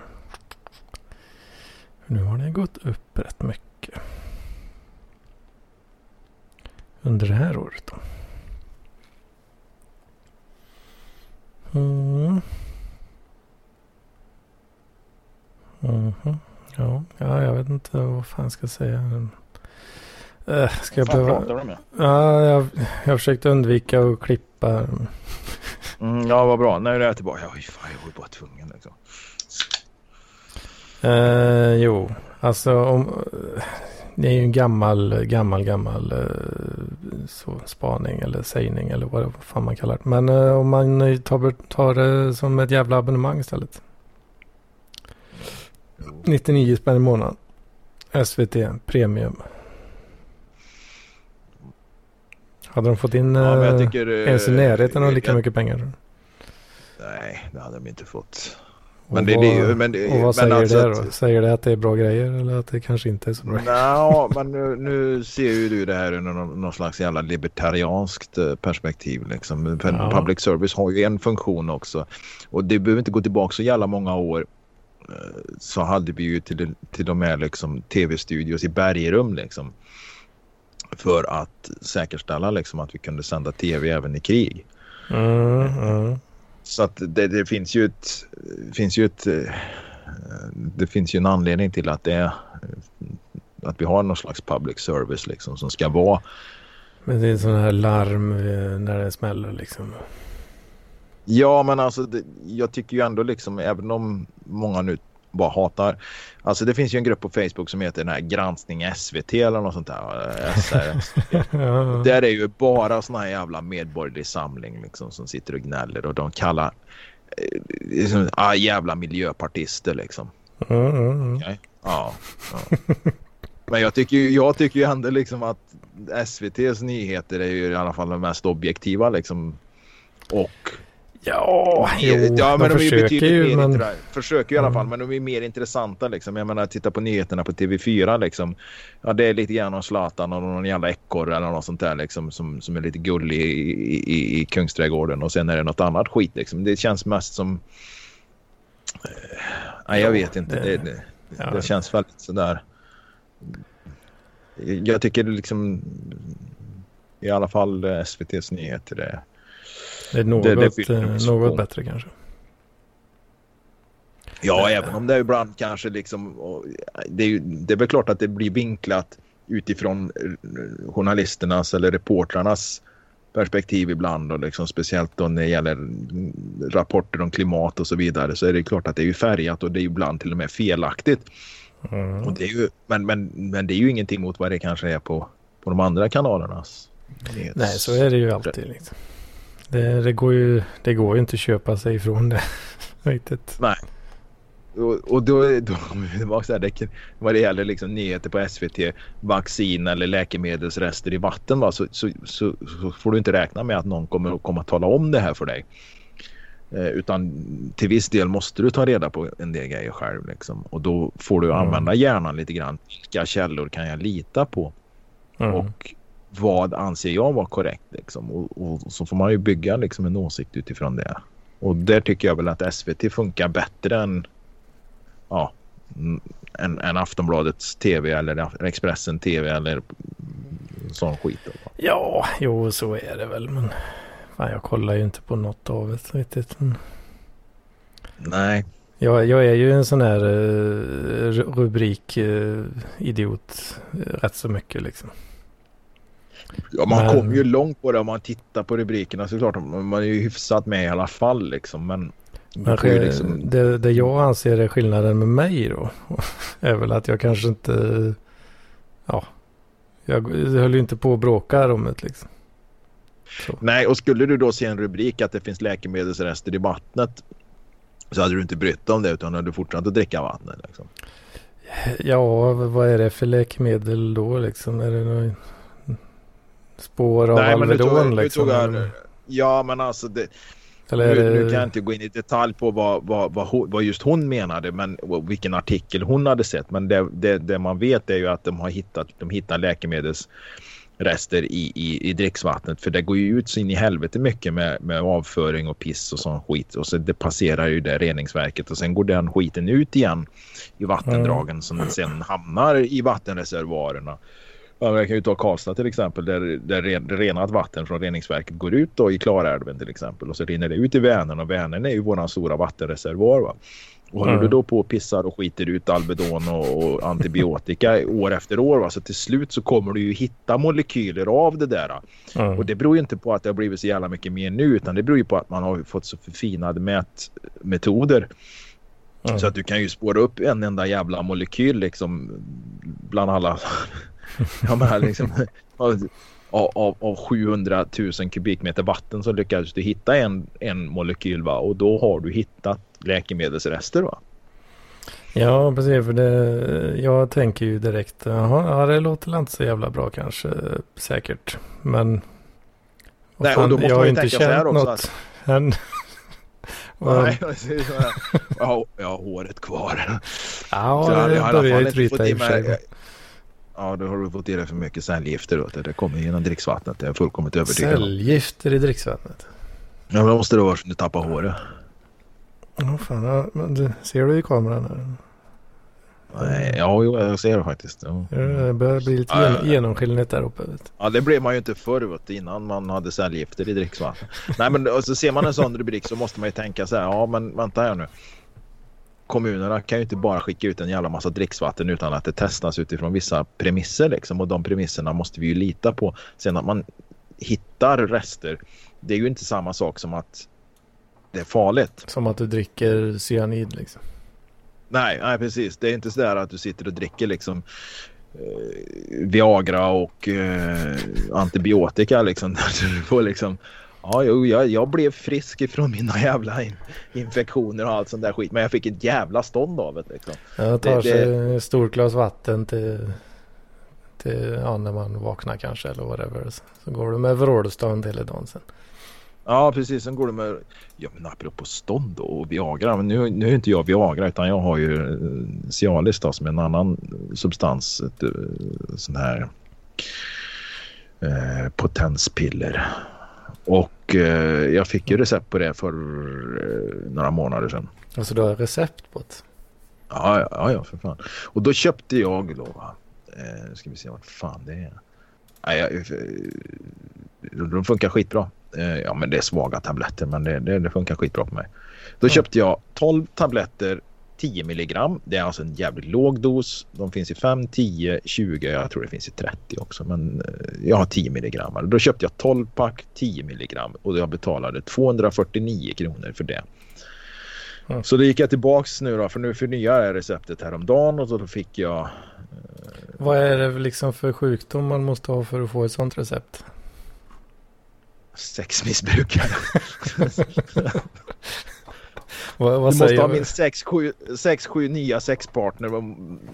Nu har det gått upp rätt mycket. Under det här året då. Mm. Mhm. Ja, ja, jag vet inte vad fan jag ska säga. Äh, ska jag behöva... pratar du med? Ja, jag, jag försökte undvika att klippa. Mm, ja, vad bra. Nu är jag tillbaka. Oj, fan, jag var ju bara tvungen. Liksom. Eh, jo, alltså om... Det är ju en gammal, gammal, gammal eh, så, spaning eller sägning eller vad fan man kallar det. Men om man tar, tar det som ett jävla abonnemang istället. 99 spänn i månaden. SVT Premium. Hade de fått in Ja, jag eh, tycker... eh, ens i närheten av lika jag- mycket pengar? Nej, det hade de inte fått. Och Men det, vad, det. Men det, och vad säger alltså det att- då? Säger det att det är bra grejer eller att det kanske inte är så bra? Nja, men nu, nu ser ju du det här ur någon, någon slags jävla libertarianskt eh, perspektiv. Liksom. Ja. Public service har ju en funktion också. Och det behöver inte gå tillbaka så jävla många år. Så hade vi ju till, till och med liksom tv-studios i bergrum liksom. För att säkerställa liksom att vi kunde sända tv även i krig. Mm, mm. Så att det, det finns ju ett, finns ju ett, eh, det finns ju en anledning till att det är att vi har någon slags public service liksom som ska vara. Men det är sådana här larm eh, när det smäller liksom. Ja, men alltså det, jag tycker ju ändå liksom även om många nu bara hatar. Alltså det finns ju en grupp på Facebook som heter den här granskning SVT eller något sånt där. eh, SR. ja, Där är ju bara såna här jävla medborgerlig samling liksom som sitter och gnäller och de kallar eh, liksom, ah, jävla miljöpartister liksom. Okej. Ja. ja. Men jag tycker, ju- jag tycker ju ändå liksom att SVTs nyheter är ju i alla fall de mest objektiva liksom. Och Ja, jo, ja, men de, de, är ju betydligt ju mer men... försöker i alla fall, men de är mer intressanta liksom. Jag menar, titta på nyheterna på TV4 liksom. Ja, det är lite grann om Zlatan och någon jävla ekorre eller något sånt där liksom som, som är lite gullig i, i, i Kungsträdgården och sen är det något annat skit liksom. Det känns mest som... Eh, Nej, jag Ja, vet inte. det- Det, det, det känns väldigt sådär... Jag tycker liksom... I alla fall eh, SVTs nyheter är... Det är något, det- det eh, något funktion. bättre kanske. Ja, Eh. även om det ibland kanske liksom... Det är, ju, det är väl klart att det blir vinklat utifrån eh, journalisternas eller reportrarnas perspektiv ibland och liksom speciellt då när det gäller rapporter om klimat och så vidare så är det klart att det är ju färgat och det är ibland till och med felaktigt. Mm. Och det är ju, men, men, men det är ju ingenting mot vad det kanske är på, på de andra kanalernas. Nej, så är det ju alltid. Liksom. Det, det, går ju, det går ju inte att köpa sig ifrån det. Riktigt. Nej. Och, och då, då kommer vi tillbaka till det här, vad det gäller liksom nyheter på SVT, vaccin eller läkemedelsrester i vatten va? Så, så, så, så får du inte räkna med att någon kommer att komma att tala om det här för dig. Eh, utan till viss del måste du ta reda på en del grejer själv. Liksom. Och då får du Mm. använda hjärnan lite grann. Vilka källor kan jag lita på? Mm. Och vad anser jag vara korrekt? Liksom? Och, och så får man ju bygga liksom, en åsikt utifrån det. Och där tycker jag väl att SVT funkar bättre än, ja, än, än Aftonbladets TV eller Expressen TV eller sån skit. Då. Ja, jo så är det väl. Men fan, jag kollar ju inte på något av det riktigt. Men Nej, Jag, jag är ju en sån här uh, rubrik-idiot rätt så mycket liksom. Ja, man Men- kommer ju långt på det om man tittar på rubrikerna såklart. Man är ju hyfsat med i alla fall liksom. Men, Men eh, liksom, det, det jag anser är skillnaden med mig då. är väl att jag kanske inte... Ja. Jag, jag höll ju inte på att bråka om det liksom. Så. Nej, och skulle du då se en rubrik att det finns läkemedelsrester i vattnet så hade du inte brytt dig om det utan hade du fortsatt att dricka vattnet. Liksom. Ja, vad är det för läkemedel då liksom? Är det någon spår av Nej, Alvedon tog, liksom? här, ja, men alltså det, Eller Nu, nu kan jag inte gå in i detalj på vad, vad, vad, vad just hon menade men vilken artikel hon hade sett. Men det, det, det man vet är ju att de har hittat de hittar läkemedelsrester i, i, i dricksvattnet. För det går ju ut så in i helvete mycket med, med avföring och piss och sån skit. Och så det passerar ju det reningsverket och sen går den skiten ut igen i vattendragen som sen hamnar i vattenreservoarerna. Jag kan ju ta Karlstad till exempel där, där ren, renat vatten från reningsverket går ut då i Klarälven till exempel och så rinner det ut i Vänern och Vänern är ju våran stora vattenreservoar. Va? Och håller Mm. du då på och pissar och skiter ut Alvedon och, och antibiotika år efter år va? så till slut så kommer du ju hitta molekyler av det där. Mm. Och det beror ju inte på att det har blivit så jävla mycket mer nu utan det beror ju på att man har fått så förfinade mätmetoder Mm. så att du kan ju spåra upp en enda jävla molekyl liksom bland alla. jag menar liksom av, av, av 700 000 kubikmeter vatten så lyckades du hitta en, en molekyl va? och då har du hittat läkemedelsrester va? Ja, precis. För det, jag tänker ju direkt, ja, det låter inte så jävla bra kanske, säkert. Men Nej, och då måste jag man har ju inte tänka så här känt också något än. Nej, jag har, jag har håret kvar. Ja, Så det börjar ju tryta i och för sig. Ja, då har du fått i dig för mycket cellgifter. då. Det kommer genom dricksvattnet. Det är jag fullkomligt övertygad. Cellgifter i dricksvattnet. Ja, men det måste det vara som du tappar håret. Ja, fan, ja, men det, ser du i kameran? Här? Nej, ja, jo, jag ser det faktiskt. Ja. Det börjar bli lite gen- ja. genomskinligt där uppe. Du. Ja, det blev man ju inte förr vet du, innan man hade cellgifter i dricksvatten. Nej, men så ser man en sån rubrik så måste man ju tänka så här. Ja, men vänta här nu. Kommunerna kan ju inte bara skicka ut en jävla massa dricksvatten utan att det testas utifrån vissa premisser liksom. Och de premisserna måste vi ju lita på. Sen att man hittar rester. Det är ju inte samma sak som att det är farligt. Som att du dricker cyanid liksom. Nej, nej precis. Det är inte så där att du sitter och dricker liksom eh, Viagra och eh, antibiotika liksom. Du får liksom Ja, jo, jag, jag blev frisk ifrån mina jävla in, infektioner och allt sånt där skit. Men jag fick ett jävla stånd av det liksom. Jag tar Det- sig ett stort glas vatten till, till ja, när man vaknar kanske eller whatever. Så, så går du med vrålstånd hela dagen sen. Ja, precis. Sen går det med... Ja, men apropå stånd och Viagra. Men nu, nu är inte jag Viagra utan jag har ju eh, Cialis då, som är en annan substans. Ett eh, sån här eh, potenspiller. Och eh, jag fick ju recept på det för eh, några månader sedan. Alltså du har recept på det. Ja, ja, ja, för fan. Och då köpte jag då, va. Eh, nu ska vi se vart fan det är. Nej, jag, eh, de funkar skitbra. Eh, ja, men det är svaga tabletter, men det, det, det funkar skitbra på mig. Då Ja. köpte jag 12 tabletter 10 milligram. Det är alltså en jävligt låg dos. De finns i 5, 10, 20. Jag tror det finns i 30 också. Men eh, jag har 10 milligram. Då köpte jag 12 pack 10 milligram och jag betalade 249 kronor för det. Mm. Så då gick jag tillbaks nu då. För nu förnyade jag receptet häromdagen och så då fick jag Vad är det liksom för sjukdom man måste ha för att få ett sånt recept? sexmissbrukare. Vad, Du vad måste säger ha minst 6-7 nya sexpartner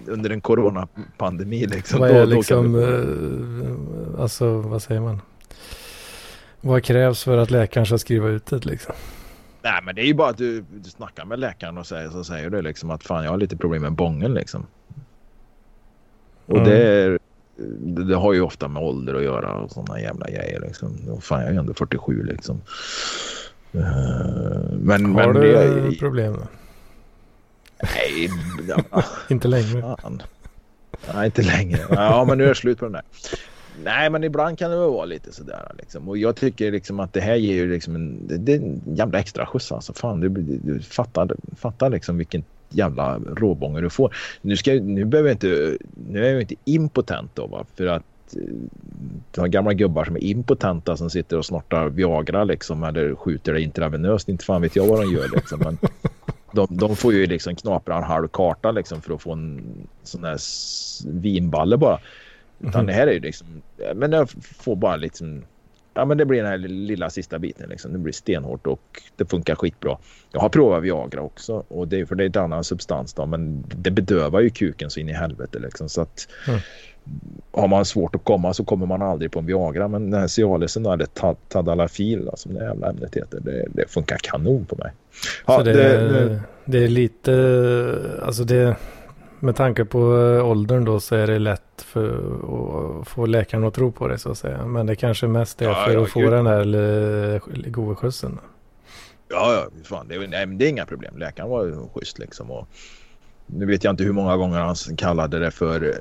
under en coronapandemi. Liksom. Vad Då- är då kan liksom, du- eh, alltså vad säger man? Vad krävs för att läkaren ska skriva ut det liksom? Nej men det är ju bara att du, du snackar med läkaren och säger, så säger du liksom att fan jag har lite problem med bången liksom. Och Mm. det, är, det, det har ju ofta med ålder att göra och sådana jävla grejer liksom. Och Fan jag är ju ändå 47 liksom. Eh, Men, Har men du det, problem då? Nej, ja, Inte längre. fan. Nej, inte längre. Ja, men nu är det slut på den där. Nej, men ibland kan det väl vara lite sådär liksom. Och jag tycker liksom att det här ger ju liksom en, det, är en jävla extra skjuts alltså. Fan, du, du fattar, fattar liksom vilken jävla råbånge du får. Nu, ska, jag- nu behöver jag inte, nu är jag inte impotent då va. För att eh, du har gamla gubbar som är impotenta som sitter och snortar Viagra liksom eller skjuter det intravenöst. Inte fan vet jag vad de gör liksom. Men de, de får ju liksom knapra en halv karta liksom för att få en sån här vinballe bara. Utan det här är ju liksom, men jag får bara liksom, ja men det blir den här lilla sista biten liksom. Det blir stenhårt och det funkar skitbra. Jag har provat Viagra också och det är för det är en annan substans då men det bedövar ju kuken så in i helvete liksom så att Mm har man svårt att komma så kommer man aldrig på en Viagra. Men den här Cialisen eller Tadalafil som det jävla ämnet heter. Det, det funkar kanon på mig. Ja, så det, det, det, är lite, alltså det, med tanke på åldern då så är det lätt för att få läkaren att tro på det så att säga. Men det kanske mest är ja, för ja, att få den här goda skjutsen. Ja, ja, fan, det, nej, det är inga problem. Läkaren var schysst liksom. Och nu vet jag inte hur många gånger han kallade det för...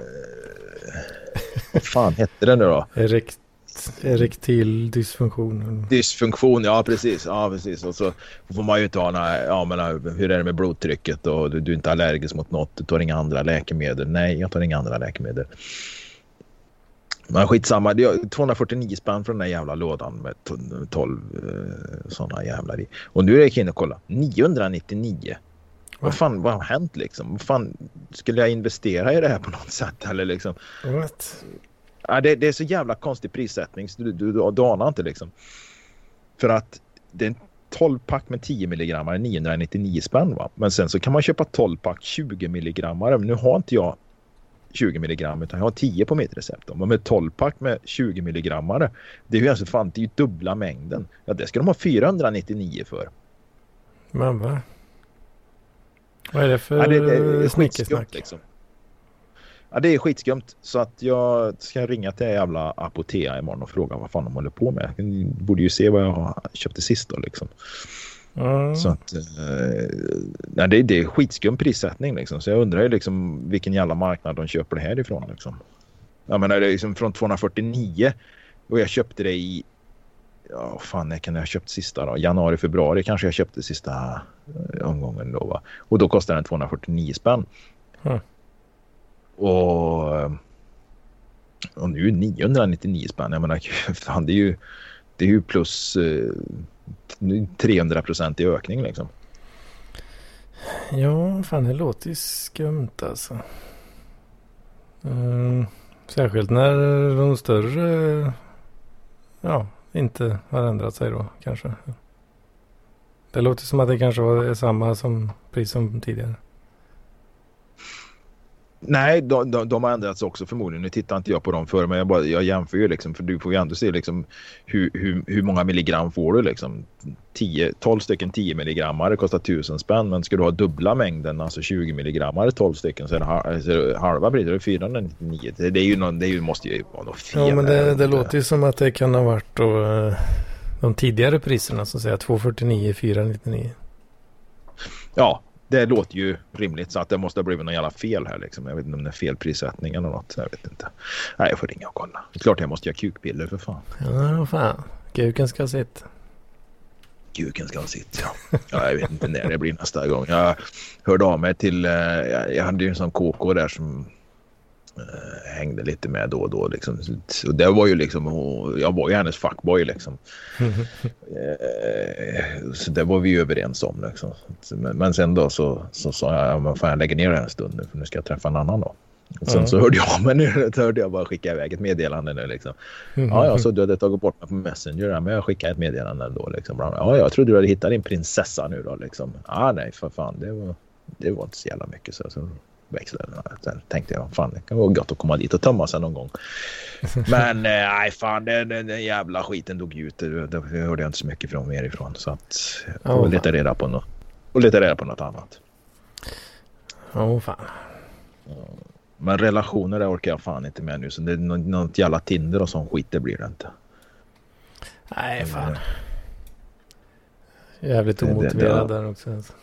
Vad fan hette det nu då? Erekt, erektil dysfunktion. Dysfunktion, ja precis. Ja, precis. Och så får man ju inte ha några, ja men hur är det med blodtrycket och du, du är inte allergisk mot något, du tar inga andra läkemedel. Nej, jag tar inga andra läkemedel. Men skitsamma, det är 249 spänn för den där jävla lådan med 12 eh, sådana jävlar i. Och nu är jag inne och kolla, 999. Vad fan, vad har hänt liksom? Vad fan, skulle jag investera i det här på något sätt eller liksom? What? Ja, det, det är så jävla konstig prissättning så du, du, du, du anar inte liksom. För att det är en 12-pack med 10 milligram 999 spänn va. Men sen så kan man köpa 12-pack 20 milligram. Nu har inte jag 20 milligram utan jag har 10 på mitt recept. Men med 12-pack med 20 milligram det är ju alltså fan det är ju dubbla mängden. Ja, det ska de ha 499 för. Men va? Vad är det för ja, det, det, snickesnack? Liksom. Ja, det är skitskumt. Så att jag ska ringa till jävla Apotea imorgon och fråga vad fan de håller på med. Jag borde ju se vad jag köpte sist då liksom. Mm. Så att, eh, nej, det, det är skitskum prissättning liksom. Så jag undrar ju liksom vilken jävla marknad de köper det här ifrån liksom. Jag menar det är liksom från 249 och jag köpte det i ja fan när kan jag ha köpt sista då? Januari, februari kanske jag köpte sista eh, omgången då va. Och då kostade den 249 spänn. Mm. Och, och nu 999 spänn. Jag menar fan det är ju det är ju plus eh, 300 procent i ökning liksom. Ja, fan det låter ju skumt alltså. Mm, särskilt när de större ja, inte har ändrat sig då kanske. Det låter som att det kanske var samma som pris som tidigare. Nej, de, de, de, har ändrats också förmodligen. Nu tittar inte jag på dem för men jag, bara, jag jämför ju liksom. För du får ju ändå se liksom hur, hur, hur många milligram får du liksom. 10, 12 stycken 10 milligrammare kostar 1000 spänn. Men ska du ha dubbla mängden, alltså 20 milligrammare 12 stycken så är det, så är det halva priset, 499. Det, det, är ju någon, det är ju, måste ju vara något fel. Ja, men det, det låter ju som att det kan ha varit då, eh, de tidigare priserna, så att säga 249, 499. Ja, det låter ju rimligt så att det måste ha blivit någon jävla fel här liksom. Jag vet inte om det är fel prissättning eller något. Jag vet inte. Nej, jag får ringa och kolla. Det är klart jag måste göra kukpiller för fan. Ja, fan. Kuken ska sitta. Kuken ska sitta, ja. ja. Jag vet inte när det blir nästa gång. Jag hörde av mig till... Eh, jag hade ju en sån KK där som hängde lite med då och då. Liksom. Så det var ju liksom, jag var ju hennes fuckboy liksom. eh, så det var vi ju överens om. Liksom. Men, sen då så sa jag, men fan jag lägger ner det en stund nu för nu ska jag träffa en annan då. Och sen mm. så hörde jag men nu hörde jag bara skicka iväg ett meddelande nu liksom. Mm. Ja, ja, så du hade tagit bort mig på Messenger, men jag skickade ett meddelande då liksom. Ja, jag trodde du hade hittat din prinsessa nu då liksom. Ja, nej, för fan, det var, det var inte så jävla mycket så. så växeln. Sen tänkte jag, fan det kan vara gott att komma dit och tömma sig någon gång. Men eh, nej, fan den, den, jävla skiten dog ut. Det, det hörde jag inte så mycket från mer ifrån. Så att jag får oh, leta reda på något. Och leta reda på något annat. Ja, oh, fan. Men relationer det orkar jag fan inte med nu. Så det är något, något jävla Tinder och sån skit det blir det inte. Nej, fan. Jävligt omotiverad där också. Alltså.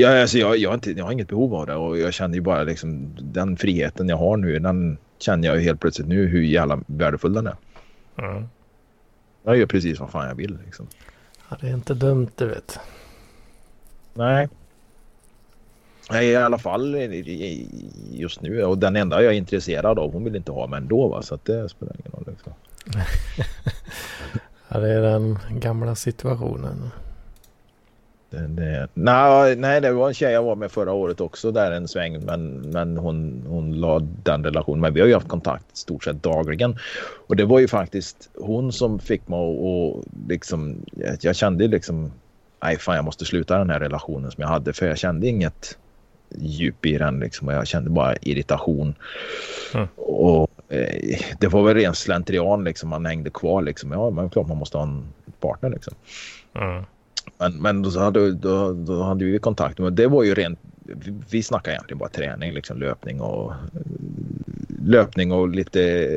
Ja, alltså jag, jag, har inte, jag har inget behov av det och jag känner ju bara liksom den friheten jag har nu. Den känner jag ju helt plötsligt nu hur jävla värdefull den är. Mm. Jag gör precis vad fan jag vill liksom. Ja, det är inte dumt du vet. Nej. Nej, i alla fall just nu. Och den enda jag är intresserad av, hon vill inte ha mig ändå va. Så att det spelar ingen roll liksom. ja, det är den gamla situationen. Det, det, nej, nej, det var en tjej jag var med förra året också där en sväng. Men, men hon, hon la den relationen. Men vi har ju haft kontakt stort sett dagligen. Och det var ju faktiskt hon som fick mig att liksom. Jag, jag kände liksom. Nej fan jag måste sluta den här relationen som jag hade. För jag kände inget. djup i den liksom och jag kände bara irritation. Mm. Och eh, det var väl ren slentrian liksom. Man hängde kvar liksom. Ja, men klart man måste ha en partner liksom. Mm. Men, men då, hade, då, då hade vi kontakt. Men det var ju rent vi, vi egentligen bara träning, liksom löpning och löpning och lite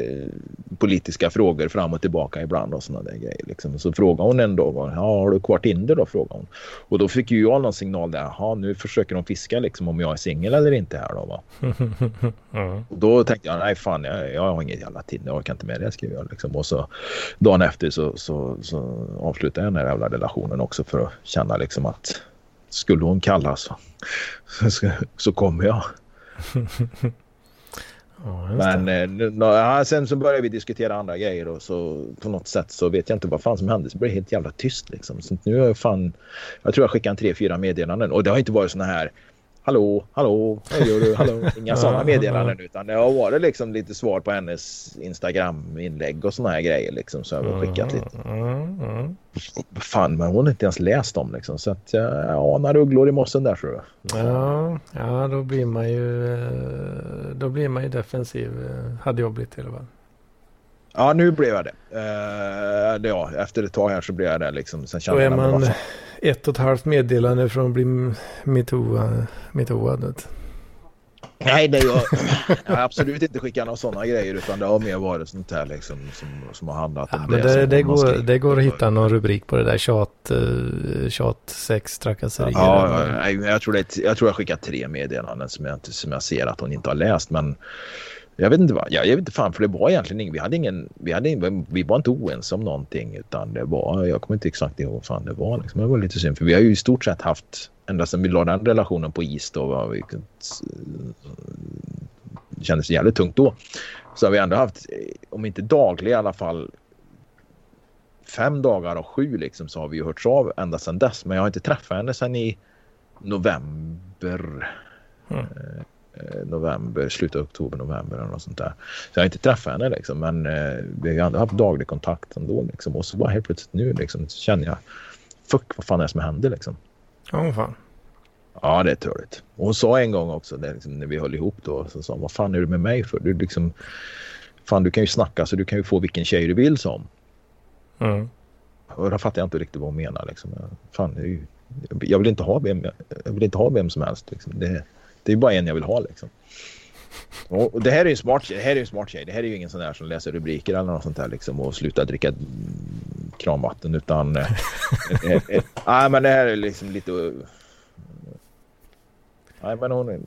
politiska frågor fram och tillbaka ibland och sådana där grejer. Liksom. Så frågade hon en dag, ja, har du kvar Tinder då? Frågade hon. Och då fick ju jag någon signal där, jaha nu försöker de fiska liksom om jag är singel eller inte här då va. Mm. Och då tänkte jag, nej fan jag, jag har inget jävla Tinder, jag orkar inte med det skrev jag liksom. Och så dagen efter så, så, så avslutade jag den här jävla relationen också för att känna liksom att skulle hon kalla så, så, så kommer jag. Ja, Men eh, nu- sen så började vi diskutera andra grejer och så på något sätt så vet jag inte vad fan som hände. Så blev det helt jävla tyst liksom. Så nu har jag fan, jag tror jag skickade en tre, fyra meddelanden och det har inte varit såna här Hallå, hallå, vad gör du? Hallå. Inga sådana meddelanden utan det har varit liksom lite svar på hennes Instagram-inlägg och såna här grejer liksom. Så jag har skickat lite. Mm, mm. Fan, men hon har inte ens läst dem liksom. Så att jag anar ugglor i mossen där tror jag. Ja, ja, då blir man ju eh, då blir man ju defensiv. eh, Hade jag blivit i alla fall. Ja, nu blev jag det. Uh, ja, efter ett tag här så blev jag det liksom. Sen kände är jag, man fan. Ett och ett halvt meddelande från att bli metoo- metooad. Nej, det är jag, jag har absolut inte skickat några sådana grejer utan det har mer varit sånt här liksom som, som har handlat om Ja, men det, det, man går, det går att hitta någon rubrik på det där. Tjat, uh, tjat sex, trakasserier. Ja, ja, nej, jag, tror det, jag tror jag skickat tre meddelanden som jag, inte- som jag ser att hon inte har läst. Men jag vet inte vad. Jag, jag vet inte fan för det var egentligen ingen. Vi hade ingen. Vi, hade ingen, vi var inte oense om någonting utan det var. Jag kommer inte exakt ihåg vad fan det var. Liksom. Det var lite synd för vi har ju i stort sett haft ända sedan vi la den relationen på is då. Var vi, det kändes jävligt tungt då. Så har vi ändå haft, eh, om inte dagligen i alla fall fem dagar av sju liksom så har vi ju hörts av ända sedan dess. Men jag har inte träffat henne sedan i november. Mm. Eh, november, slutet av oktober, november eller något sånt där. Så jag har inte träffat henne liksom. Men eh, vi har ändå haft daglig kontakt ändå liksom. Och så bara helt plötsligt nu liksom så känner jag fuck vad fan är det som händer liksom. Ja, fan. Ja, det är törligt. Och hon sa en gång också det, liksom, när vi höll ihop då. Så sa hon, vad fan är du med mig för? Du liksom, fan du kan ju snacka så du kan ju få vilken tjej du vill som. Mm. Och då fattar jag inte riktigt vad hon menar. Liksom. Fan, ju, jag, vill inte ha vem, jag vill inte ha vem som helst. Liksom. Det, det är bara en jag vill ha. Liksom. Och det här är ju en smart. Det här är ju smart tjej. Det här är ju ingen sån där som läser rubriker eller något sånt där liksom, och slutar dricka kranvatten. Utan... eh, Nej, men det här är liksom lite... Nej, men hon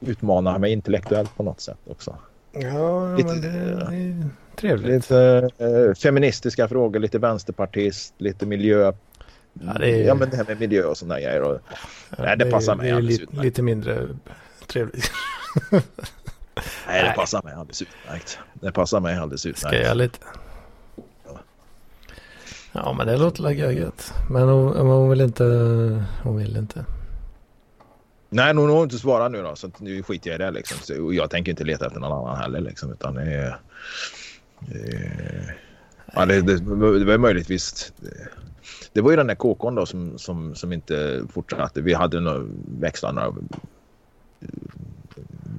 utmanar mig intellektuellt på något sätt också. Ja, Lite- men det är trevligt. Lite eh, feministiska frågor, lite vänsterpartist, lite miljö. Ja, det är- ja men det här med miljö och sådana grejer. Och, nej, det passar mig Det är alldeles lite, utmärkt. lite mindre trevligt. nej, det nej. passar mig alldeles utmärkt. Det passar mig alldeles utmärkt. Ska jag lite? Ja, men det låter väl gött. Men hon, hon vill inte. Hon vill inte. Nej, hon har inte svarat nu då, så nu skiter jag i det liksom. Så, jag tänker inte leta efter någon annan heller liksom, utan det är... Eh, ja, det, det, det var möjligtvis... Det, det var ju den där KKn då som, som, som inte fortsatte. Vi hade några växlar några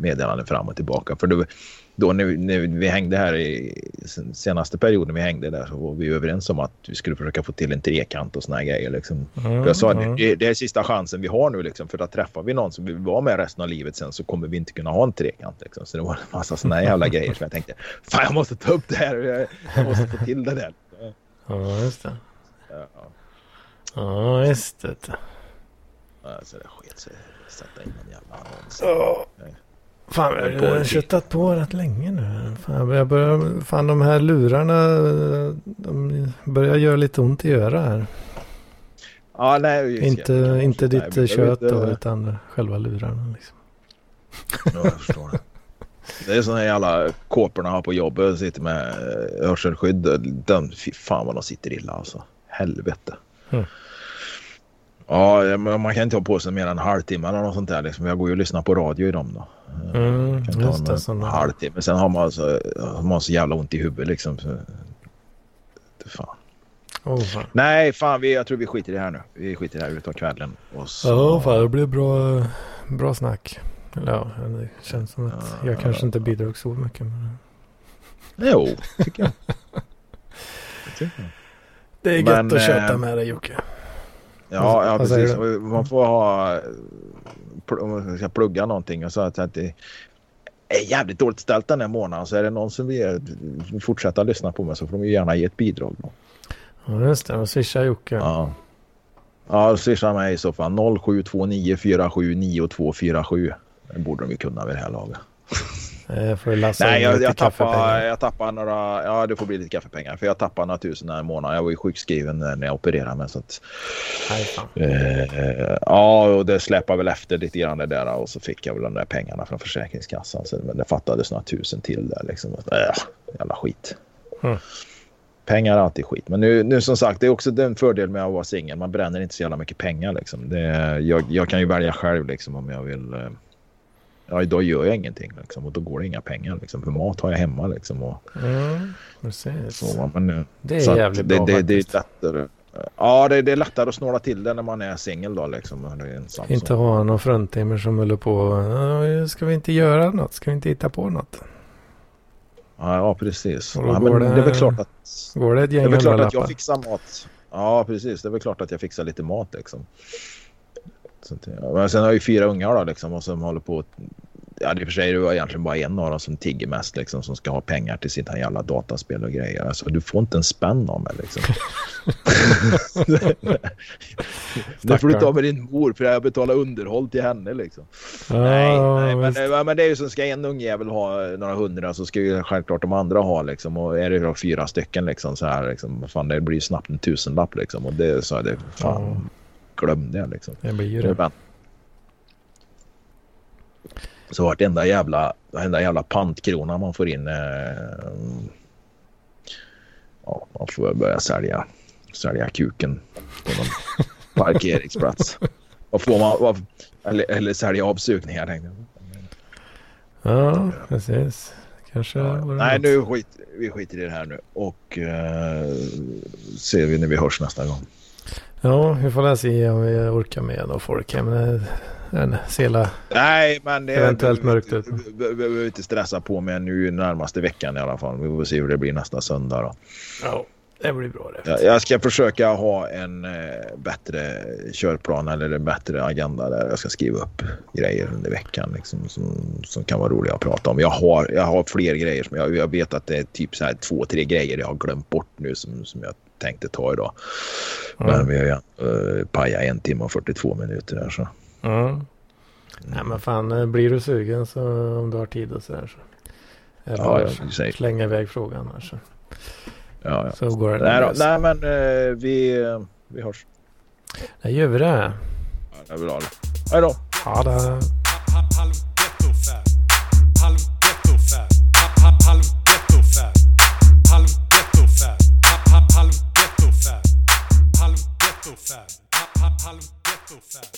meddelanden fram och tillbaka. För då, då när, vi, när vi hängde här i sen- senaste perioden vi hängde där så var vi överens om att vi skulle försöka få till en trekant och såna här grejer. Liksom. Mm, jag sa mm. det, det är sista chansen vi har nu liksom, för att träffar vi någon som vi vill vara med resten av livet sen så kommer vi inte kunna ha en trekant. Liksom. Så det var en massa såna här jävla grejer som jag tänkte fan jag måste ta upp det här. Jag, jag måste få till det där. Ja, just det. Ja, Ja, just det. alltså det sket sig. Sätta in en jävla annons. Ja. Fan, Jag jag har köttat på rätt länge nu. Fan, jag börjar, fan de här lurarna de börjar göra lite ont i öra här. Ja, nej, Inte, det. inte ditt jag kött då, utan själva lurarna. Liksom. Ja, jag förstår det. Det är här jävla kåporna har på jobbet. Sitter med eh, hörselskydd. Den, fy fan vad de sitter illa alltså. Helvete. Mm. Ja, man kan inte ha på sig mer än en halvtimme eller något sånt där. Liksom. Jag går ju och lyssnar på radio i dem då. Mm, Kan ta en halvtimme. Sen har man, alltså, har man så jävla ont i huvudet liksom. Så, fan. Oh, fan. Nej, fan vi, jag tror vi skiter i det här nu. Vi skiter i det här utav kvällen. Och så... Ja, fan det blev bra, bra snack. Eller ja, det känns som att Ja, jag kanske ja, inte bidrog så mycket. Men Jo, tycker jag. Det tycker jag. Det är Men, gött att köta eh, med dig Jocke. Ja, ja precis. Man får ha... Om man ska plugga någonting och så att det är jävligt dåligt ställt den här månaden så är det någon som vill fortsätta lyssna på mig så får de gärna ge ett bidrag. Då. Ja just det, och swisha Jocke. Ja. Ja, swisha mig i så fall 0729479247. Det borde de ju kunna vid det här laget. Eh, får du lassa Nej, jag, jag, tappar, kaffepengar. jag tappar några... Ja, det får bli lite kaffepengar. För jag tappar några tusen här månaden. Jag var ju sjukskriven när jag opererade mig. Så att, eh, ja, och det släpar väl efter lite grann det där. Och så fick jag väl de där pengarna från Försäkringskassan. Så, men det fattades några tusen till där. Liksom. Äh, jävla skit. Mm. Pengar är alltid skit. Men nu, nu som sagt, det är också den fördel med att vara singel. Man bränner inte så jävla mycket pengar. Liksom. Det, jag, jag kan ju välja själv liksom, om jag vill. Eh, Ja, idag gör jag ingenting liksom, och då går det inga pengar. Liksom, för mat har jag hemma. Liksom, och, Mm, precis. så, men, nu- Det är så jävligt det, bra det, det är faktiskt. lättare. Ja, det, det är lättare att snåla till det när man är singel då liksom. det är ensam, Inte så. ha någon fruntimmer som håller på. "Ja, Ska vi inte göra något? Ska vi inte hitta på något? Ja, ja, precis. Ja, men det- det är väl klart att, Går det ett det gäng är väl klart att jag fixar mat. Ja, precis. Det är väl klart att jag fixar lite mat liksom. Så att, ja. Men sen har jag ju fyra ungar då liksom och som håller på. Ja, det är för sig det var egentligen bara en av dem som tigger mest liksom som ska ha pengar till sina jävla dataspel och grejer. Alltså du får inte en spänn av mig liksom. det får du ta med din mor för jag betalar underhåll till henne liksom. Ja, nej, nej men, men det är ju så ska en ungjävel ha några hundra så ska ju självklart de andra ha liksom. Och är det då fyra stycken liksom så här liksom. Fan det blir ju snabbt en tusenlapp liksom. Och det så är det fan glöm det liksom. det blir ju Det Så vartenda jävla, varenda jävla pantkrona man får in. Eh, ja, man får börja sälja, sälja kuken på någon parkeringsplats. Vad får man? Vad, eller, eller sälja avsugningar tänkte jag. Ja, precis. Kanske Ja, nej, nu skit, vi skiter i det här nu och eh, ser vi när vi hörs nästa gång. Ja, vi får se om vi orkar med och folk. Men är en sela. Nej, men det Eventuellt mörkt vi ut. be- Behöver vi inte stressa på med nu närmaste veckan i alla fall. Vi får se hur det blir nästa söndag då. Ja, det blir bra det. Jag, jag ska försöka ha en eh, bättre körplan eller en bättre agenda där jag ska skriva upp grejer under veckan liksom, som, som kan vara roliga att prata om. Jag har, jag har fler grejer som jag, jag vet att det är typ så här två, tre grejer jag har glömt bort nu som, som jag tänkte ta idag. Men vi har ju uh, pajat en timme och 42 minuter där så. Ja. Nej men fan, eh, blir du sugen så om du har tid och sådär så. Eller Ja, ja, jag säger. slänga iväg frågan här så. Ja, ja. Så går det. Nej, då, nej men eh, vi, eh, vi hörs. Nej, gör vi det. Ja, det är bra. Hej då. Ha det. so fast.